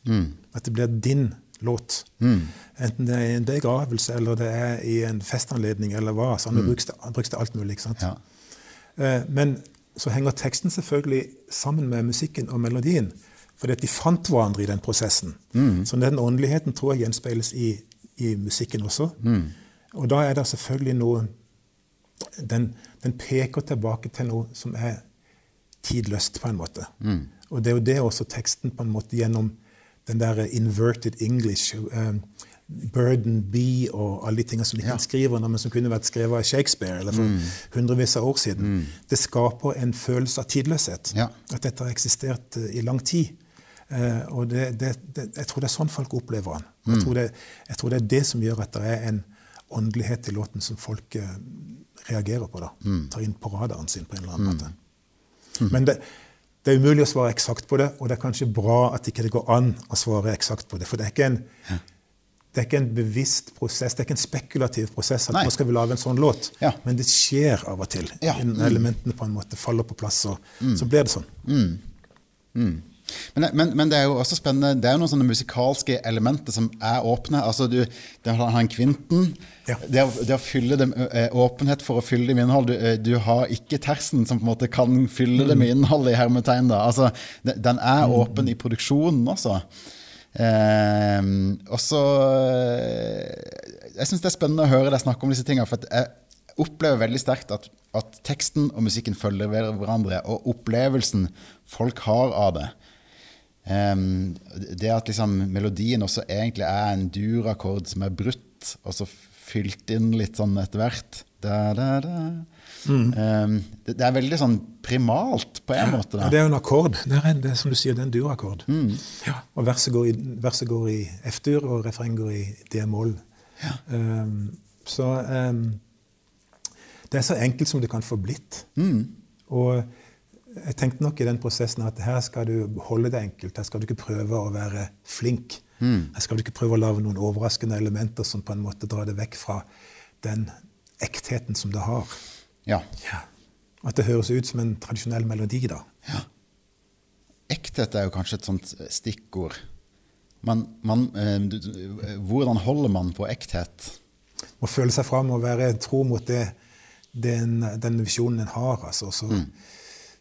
At det blir din låt. Enten det er i en begravelse, eller det er i en festanledning, eller hva. Så han brukes, det brukes til alt mulig. ikke sant? Ja. Eh, Men så henger teksten selvfølgelig sammen med musikken og melodien. Fordi at de fant hverandre i den prosessen. Så den åndeligheten tror jeg gjenspeiles i, i musikken også. Og da er det selvfølgelig noe den, den peker tilbake til noe som er tidløst, på en måte. Og det er jo det også teksten på en måte gjennom den der inverted English, um, Burden B og alle de tingene som de Ja. skriver om, men som kunne vært skrevet av Shakespeare eller for hundrevis av år siden. Det skaper en følelse av tidløshet. Ja. At dette har eksistert eh, i lang tid. Uh, og det, det, det, jeg tror det er sånn folk opplever den. Jeg, tror det, jeg tror det er det som gjør at det er en åndelighet i låten som folk uh, reagerer på. da. Tar inn på radaren sin på en eller annen måte. Men det, det er umulig å svare eksakt på det, og det er kanskje bra at ikke det går an å svare eksakt på det. For det er ikke en, det er ikke en bevisst prosess, det er ikke en spekulativ prosess at Nei. nå skal vi lage en sånn låt. Ja. Men det skjer av og til. Ja. Mm. Elementene på en måte faller på plass, og så blir det sånn. Men, men, men det er jo også spennende Det er jo noen sånne musikalske elementer som er åpne. Altså du, det har en kvinten. Ja. Det, å, det å fylle det med eh, åpenhet for å fylle det med innhold. Du, eh, du har ikke tersen som på en måte kan fylle det med innhold i hermetegn. Da. Altså, den er åpen i produksjonen også. Eh, og så eh, Jeg syns det er spennende å høre deg snakke om disse tingene. For jeg opplever veldig sterkt at, at teksten og musikken følger hverandre. Og opplevelsen folk har av det. Ehm, det at liksom melodien også egentlig er en dur-akkord som er brutt, og så fylt inn litt sånn etter hvert. Da, da, da. Ehm, det, det er veldig sånn primalt på en måte. Ja, det er jo en akkord. Det er, en, det er som du sier, det er en durakkord. Ja. Og verset går, i, i F-dur, og refrenget går i D-moll. Um, så um, det er så enkelt som det kan få blitt. Og jeg tenkte nok i den prosessen at her skal du holde det enkelt. Her skal du ikke prøve å være flink. Her skal du ikke prøve å lage noen overraskende elementer som på en måte drar det vekk fra den ektheten som det har. Ja. At det høres ut som en tradisjonell melodi, da. Ekthet er jo kanskje et sånt stikkord. Men man, eh, hvordan holder man på ekthet? Må føle seg fram og være tro mot det, den, den visjonen en har. Altså. Så,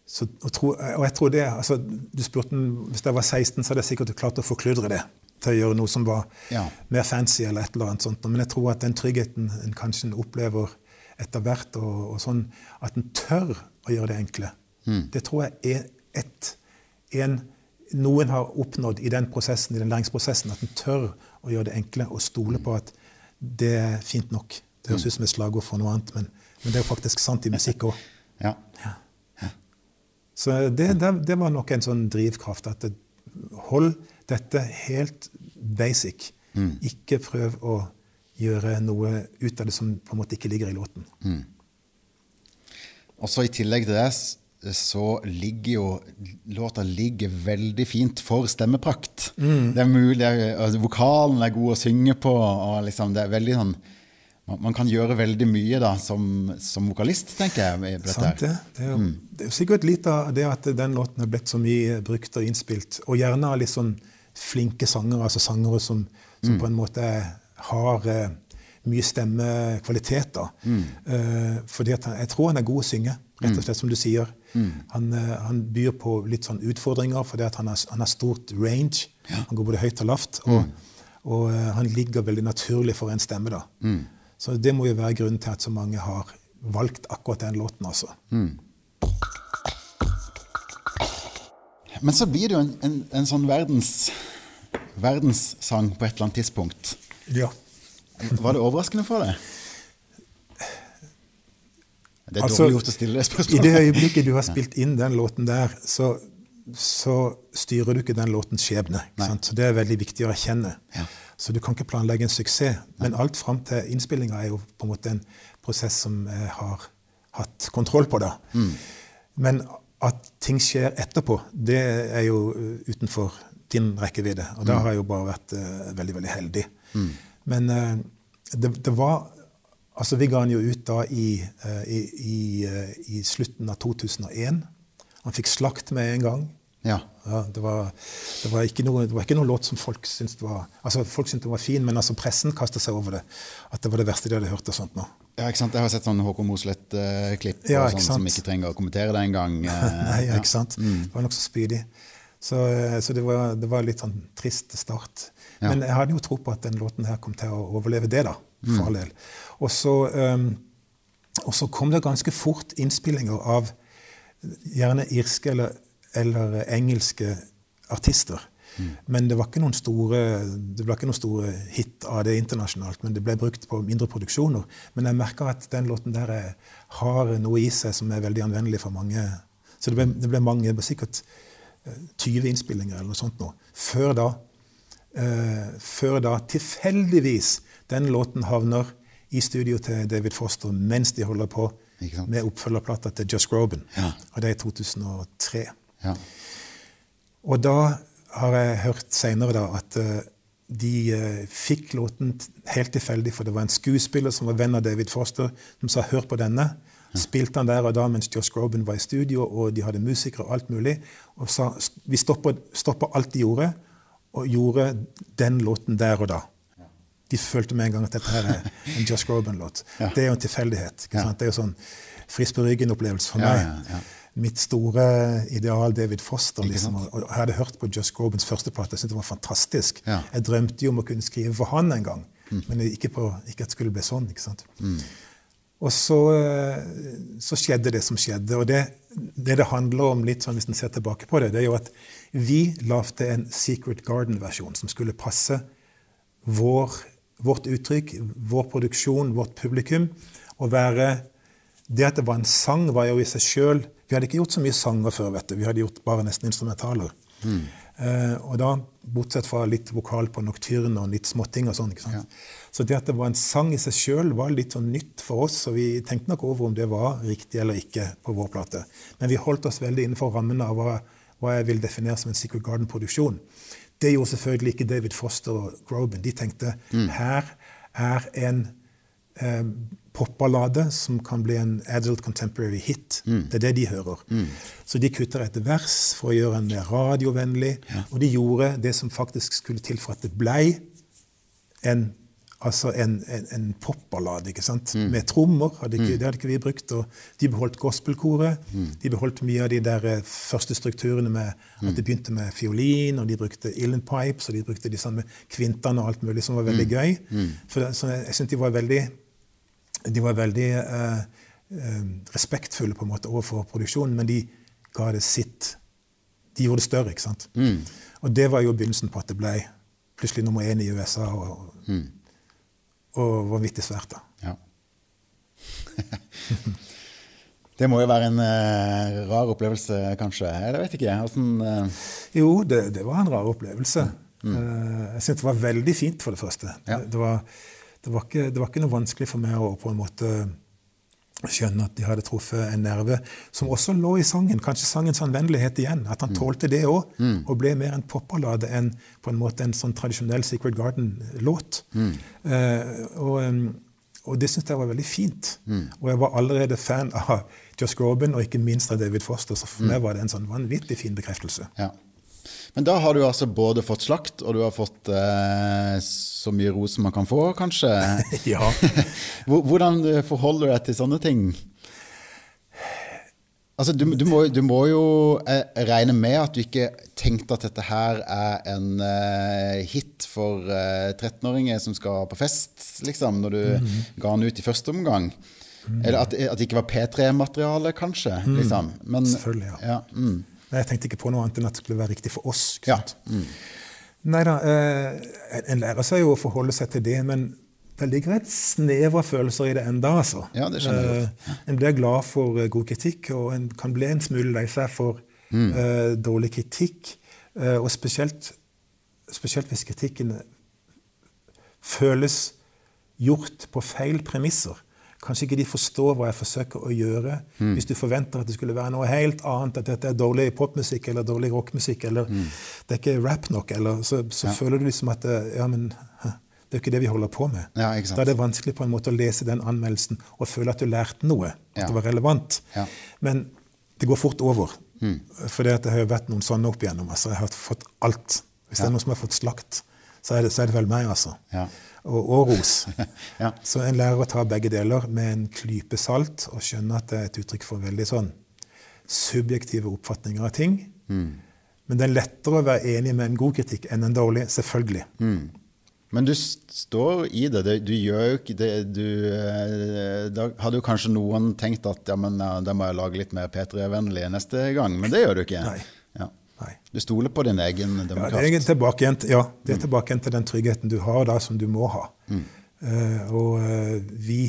så, og, tro, og jeg tror det, altså, du spurte Hvis jeg var 16, så hadde jeg sikkert klart å forkludre det til å gjøre noe som var Ja. mer fancy. eller et eller annet sånt. Men jeg tror at den tryggheten en kanskje opplever etter hvert, og, og sånn, at en tør å gjøre det enkle, det tror jeg er et, en, noen har oppnådd i den prosessen, i den læringsprosessen. At en tør å gjøre det enkle og stole på at det er fint nok. Det høres ut som et slagord for noe annet, men, men det er jo faktisk sant i musikk òg. Ja. Så det, det, det var nok en sånn drivkraft. At det, hold dette helt basic. Ikke prøv å gjøre noe ut av det som på en måte ikke ligger i låten. Og så i tillegg til det så ligger jo låta ligger veldig fint for stemmeprakt. Det er mulig, altså, Vokalen er god å synge på, og liksom det er veldig sånn man, man kan gjøre veldig mye da som, som vokalist, tenker jeg. Sant det? Det er, jo, det er sikkert litt av det at den låten er blitt så mye brukt og innspilt. Og gjerne av litt sånn flinke sangere, altså sangere som, som på en måte har uh, mye stemmekvalitet. da. Uh, fordi han, jeg tror han er god å synge, rett og slett, som du sier. Han, uh, han byr på litt sånn utfordringer fordi at han har, han har stort range. Han går både høyt og lavt. Og, og eh, han ligger veldig naturlig for en stemme. da. Så det må jo være grunnen til at så mange har valgt akkurat den låten. altså. Men så blir det jo en, en, en sånn verdens, verdenssang på et eller annet tidspunkt. Ja. Var det overraskende for deg? Det er Altså, dårlig gjort å stille det spørsmålet. I det øyeblikket du har spilt inn den låten der, så, så styrer du ikke den låtens skjebne. Så Det er veldig viktig å erkjenne. Ja. Så du kan ikke planlegge en suksess. Men alt fram til innspillinga er jo på en måte en prosess som jeg har hatt kontroll på. da. Men at ting skjer etterpå, det er jo uh, utenfor din rekkevidde. Og da har jeg jo bare vært uh, veldig, veldig heldig. Men uh, det, det var Altså, vi ga han jo ut da i, uh, i, i, i slutten av 2001. Han fikk slakt med en gang. Ja. Ja, det, var, det, var noe, det var ikke noen låt som folk syntes var altså Folk syntes det var fin, men altså pressen kasta seg over det. At det var det verste de hadde hørt. og sånt nå. Ja, ikke sant? Jeg har sett sånn Håkon Mosleth-klipp Ja, sånn, som ikke trenger å kommentere det engang. eh, Nei, ja, ja. ikke sant? Det var nokså spydig. Så, eh, så det, var, det var litt sånn trist start. Ja. Men jeg hadde jo tro på at den låten her kom til å overleve det, da. Mm. For all del. Og så, um, og så kom det ganske fort innspillinger av gjerne irske eller, eller engelske artister. Mm. Men det var ikke noen store det ble ikke noen store hit av det internasjonalt. Men det ble brukt på mindre produksjoner. Men jeg merker at den låten der er, har noe i seg som er veldig anvendelig for mange. Så det ble, det ble mange, det ble sikkert eh, 20 innspillinger eller noe sånt nå. Før da, eh, før da tilfeldigvis den låten havner i studio til David Foster mens de holder på med oppfølgerplata til Just Groban. Ja. Og det er i 2003. Ja. Og da har jeg hørt seinere at eh, de eh, fikk låten helt tilfeldig, for det var en skuespiller som var venn av David Foster, som sa 'hør på denne'. Spilte han der og da mens Josh Groban var i studio, og de hadde musikere og alt mulig. Og sa vi stopper, stopper alt de gjorde, og gjorde den låten der og da. De følte med en gang at dette her er en Josh Groban-låt. Ja. Det er jo en tilfeldighet. Ikke Ja. Det er jo sånn frisk på ryggen-opplevelse for meg. ja, ja. Mitt store ideal David Foster. Liksom, og jeg hadde hørt på Josh Grobens første plate. Jeg syntes det var fantastisk. Ja. Jeg drømte jo om å kunne skrive for han en gang, men ikke, på, ikke at det skulle bli sånn. ikke sant? Og så, eh, så skjedde det som skjedde. Og det, det det handler om, litt sånn hvis en ser tilbake på det, det er jo at vi lagde en Secret Garden-versjon som skulle passe vår, vårt uttrykk, vår produksjon, vårt publikum. Og være Det at det var en sang, var jo i seg sjøl Vi hadde ikke gjort så mye sanger før, vet du. Vi hadde gjort bare nesten instrumentaler. Eh, og da, bortsett fra litt vokal på nocturne og litt småting og sånn. ikke sant? Så det at det var en sang i seg sjøl, var litt sånn nytt for oss, og vi tenkte nok over om det var riktig eller ikke på vår plate. Men vi holdt oss veldig innenfor rammene av hva, hva jeg vil definere som en Secret Garden-produksjon. Det gjorde selvfølgelig ikke David Foster og Groban. De tenkte her er en eh, popballade som kan bli en adult contemporary hit. Det er det de hører. Så de kutter et vers for å gjøre den mer radiovennlig, og de gjorde det som faktisk skulle til for at det blei en, altså en, en, en popballade, ikke sant? med trommer. Hadde ikke, Det hadde ikke vi brukt. og De beholdt gospelkoret. De beholdt mye av de der eh, første strukturene med at de begynte med fiolin, og de brukte Illen Pipes, og de brukte de samme kvintene og alt mulig, som var veldig gøy. For så jeg, jeg synes de var veldig de var veldig eh, eh, respektfulle på en måte overfor produksjonen, men de ga det sitt. De gjorde det større. ikke sant? Og det var jo begynnelsen på at det ble plutselig nummer én i USA, og, og vanvittig svært. da. Ja. det må jo være en eh, rar opplevelse, kanskje. Eller vet ikke. Hvordan, eh, Jo, det, det var en rar opplevelse. Eh, jeg syntes det var veldig fint, for det første. Ja. Det, det, var, det, var ikke, det var ikke noe vanskelig for meg å på en måte skjønne at de hadde truffet en nerve som også lå i sangen. Kanskje sangens anvendelighet igjen. At han tålte det òg, og ble mer en popballade enn på en måte en sånn tradisjonell Secret Garden-låt. Eh, og, og det syntes jeg var veldig fint. Og jeg var allerede fan av Josh Groban og ikke minst av David Foster, så for meg var det en sånn vanvittig fin bekreftelse. ja. Men da har du altså både fått slakt, og du har fått eh, så mye ros som man kan få, kanskje. Ja. Hvordan forholder du deg til sånne ting? Altså, du, du, må, du må jo eh, regne med at du ikke tenkte at dette her er en eh, hit for eh, 13-åringer som skal på fest, liksom, når du ga den ut i første omgang. Eller at, at det ikke var P3-materiale, kanskje. liksom. Men, Selvfølgelig, ja. ja mm. Nei, Jeg tenkte ikke på noe annet enn at det skulle være riktig for oss. ikke Ja. Mm. Nei da, eh, en lærer seg jo å forholde seg til det, men det ligger et snev av følelser i det enda, altså. Ja, det skjønner jeg Eh, en blir glad for eh, god kritikk, og en kan bli en smule lei seg for Mm. eh, dårlig kritikk. eh, og spesielt, spesielt hvis kritikken føles gjort på feil premisser. Kanskje ikke de forstår hva jeg forsøker å gjøre. Hvis du forventer at det skulle være noe helt annet, at dette er dårlig popmusikk eller dårlig rockmusikk, eller det er ikke rap nok, eller, så, så føler du liksom at det, ja, men, det er jo ikke det vi holder på med. Ja. Da er det vanskelig på en måte å lese den anmeldelsen og føle at du lærte noe, at Ja. det var relevant. Ja. Men det går fort over. For det, har jo vært noen sånne opp igjennom. Altså, jeg har fått alt. Hvis det er noen som har fått slakt, så er det, så er det vel meg, altså. Og, og ros. Ja. Så en lærer å ta begge deler med en klype salt og skjønne at det er et uttrykk for veldig sånn subjektive oppfatninger av ting. Men det er lettere å være enig med en god kritikk enn en dårlig. Selvfølgelig. Men du står i det. det. Du gjør jo ikke det du, eh, Da hadde jo kanskje noen tenkt at ja, men da må jeg lage litt mer P3-vennlig neste gang, men det gjør du ikke. Nei. Nei. Du stoler på din egen Ja, det er tilbake igjen, ja, det er tilbake igjen til den tryggheten du har da, som du må ha. Eh, og uh, vi,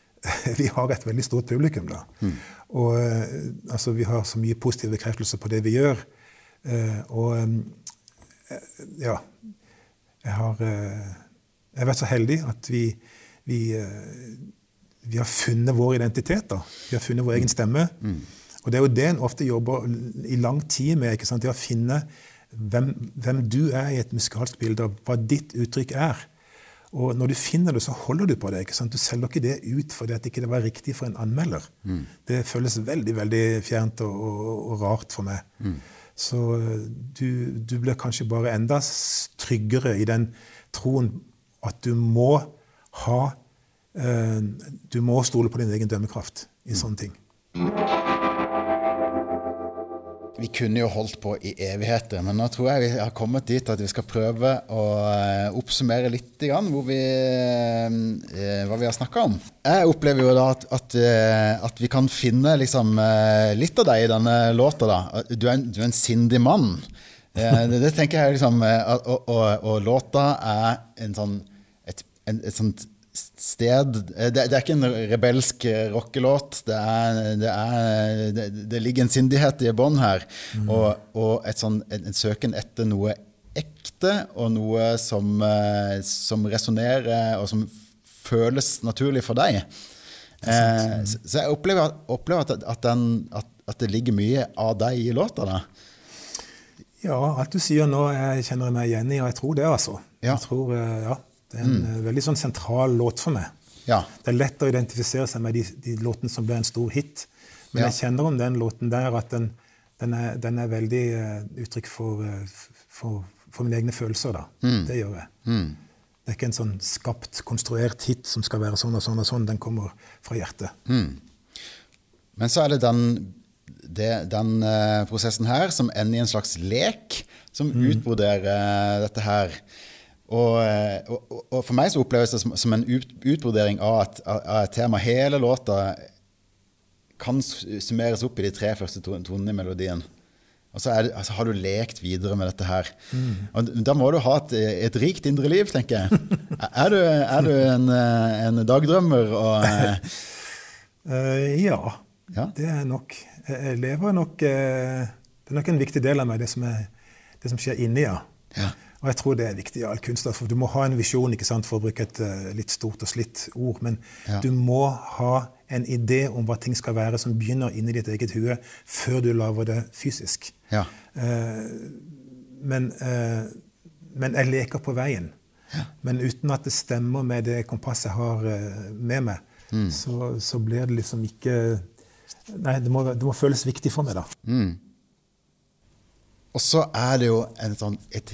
vi har et veldig stort publikum da. Og uh, altså, vi har så mye positiv bekreftelse på det vi gjør. Og um, ja, jeg har, jeg har vært så heldig at vi, vi, vi har funnet vår identitet. da. Vi har funnet vår egen stemme. Og det er jo det en ofte jobber i lang tid med. ikke sant? Det å finne hvem, hvem du er i et musikalsk bilde, og hva ditt uttrykk er. Og når du finner det, så holder du på det. ikke sant? Du selger ikke det ut fordi at ikke det var riktig for en anmelder. Det føles veldig veldig fjernt og, og, og rart for meg. Så eh, du, du blir kanskje bare enda tryggere i den troen at du må ha eh, Du må stole på din egen dømmekraft i sånne ting. Vi kunne jo holdt på i evigheter, men nå tror jeg vi har kommet dit at vi skal prøve å eh, oppsummere litt hvor vi, eh, hva vi har snakka om. Jeg opplever jo da at, at, eh, at vi kan finne liksom, litt av deg i denne låta. da. Du er en, du er en sindig mann. Det, det tenker jeg liksom, og, og, og låta er en sånn, et, en, et sånt sted Det, det er ikke en rebelsk rockelåt. Det, det, det, ligger en sindighet i bånn her. Og, og et sånn, en, en søken etter noe ekte, og noe som, eh, som resonnerer, og som føles naturlig for deg. Eh, så, så jeg opplever, opplever at, at, den, at, at det ligger mye av deg i låta. da. Ja, alt du sier nå, jeg kjenner meg igjen i, og jeg tror det, altså. Ja. Jeg tror, eh, ja, Det er en mm. veldig sånn sentral låt for meg. Ja. Det er lett å identifisere seg med de, de låtene som ble en stor hit. Men Ja. jeg kjenner om den låten der at den, den, er, den er veldig uh, uttrykk for, uh, for, for mine egne følelser. da. Det gjør jeg. Det er ikke en sånn skapt, konstruert hit som skal være sånn og sånn og sånn. Den kommer fra hjertet. Men så er det den, det, den uh, prosessen her som ender i en slags lek, som utbroderer uh, dette her. Og, eh, og, og- og for meg så oppleves det som, som en ut, utbrodering av at, av et tema. Hele låta kan summeres opp i de tre første tonene i melodien. Og så det, altså, har du lekt videre med dette her. Og da må du ha et, et rikt indre liv, tenker jeg. Er du, er du en, en dagdrømmer og Eh, ja, Ja. det er nok. Jeg jeg lever nok eh, Det er nok en viktig del av meg, det som, er, det som skjer inni, ja. Ja. Og jeg tror det er viktig i all kunst. For du må ha en visjon, ikke sant, for å bruke et eh, litt stort og slitt ord. Men Ja. du må ha en idé om hva ting skal være, som begynner inni ditt eget hue, før du lager det fysisk. Ja. Eh, men, eh, men jeg leker på veien. Men uten at det stemmer med det kompasset jeg har med meg, så, så blir det liksom ikke Nei, det må, det må føles viktig for meg, da. Og så er det jo en sånn, et,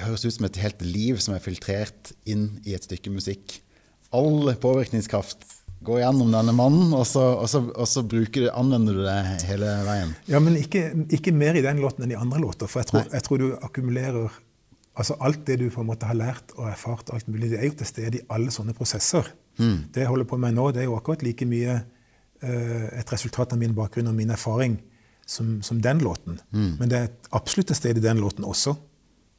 høres ut som et helt liv som er filtrert inn i et stykke musikk. All påvirkningskraft går gjennom denne mannen, og så, og så, og så bruker du, anvender du det hele veien. Ja, men ikke, ikke mer i den låten enn i andre låter. For jeg tror, jeg tror du akkumulerer Altså alt det du på en måte har lært og erfart, alt mulig, det er jo til stede i alle sånne prosesser. Det jeg holder på med nå, det er jo akkurat like mye uh, et resultat av min bakgrunn og min erfaring som, som den låten. Men det er absolutt et sted i den låten også.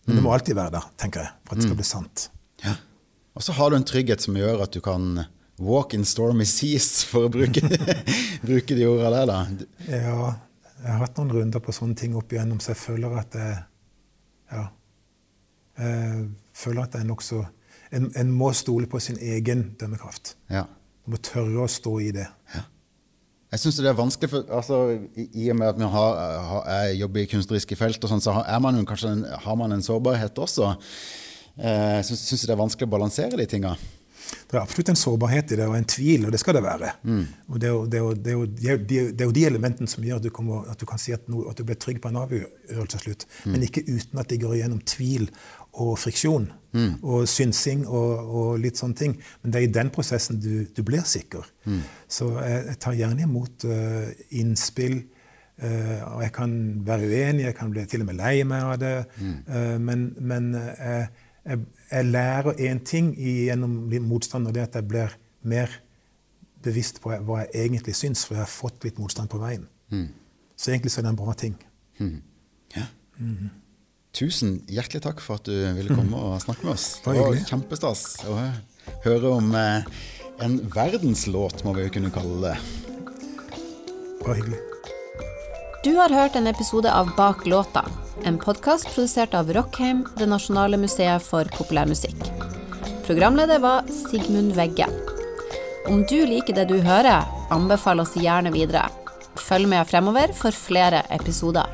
Men det må alltid være der, tenker jeg, for at det skal bli sant. Ja. Og så har du en trygghet som gjør at du kan walk in stormy seas, for å bruke, bruke de ordene der. da. Ja, jeg har hatt noen runder på sånne ting opp igjennom, så jeg føler at jeg Ja. Jeg føler at jeg nokså en, en må stole på sin egen dømmekraft. Ja. Du må tørre å stå i det. Jeg syns det er vanskelig, for, altså, i, i og med at vi har, har, jobber i kunstneriske felt, og sånn, så har, er man kanskje har man en sårbarhet også. Eh, Jeg syns det er vanskelig å balansere de tinga. Det er absolutt en sårbarhet i det, og en tvil, og det skal det være. Og det er, jo, det, er jo, det, er jo, det, er jo, de- elementene som gjør at du, kommer, at du kan si at, no, at du blir trygg på en avgjørelse til slutt, men ikke uten at det går igjennom tvil og friksjon og synsing og, og litt sånne ting. Men det er i den prosessen du, du blir sikker. Så jeg, jeg tar gjerne imot uh, innspill. Uh, og jeg kan være uenig, jeg kan bli til og med lei meg av det. eh, men men jeg, jeg, jeg lærer én ting i- gjennom motstand, og det er at jeg blir mer bevisst på hva jeg egentlig syns, for jeg har fått litt motstand på veien. Så egentlig så er det en bra ting. Ja. Tusen hjertelig takk for at du ville komme og snakke med oss. Det var kjempestas å høre om eh, en verdenslåt, må vi jo kunne kalle det. Bare hyggelig. Du har hørt en episode av Bak låta, en podkast produsert av Rockheim, det nasjonale museet for populærmusikk. Programleder var Sigmund Vegge. Om du liker det du hører, anbefal oss gjerne videre. Følg med fremover for flere episoder.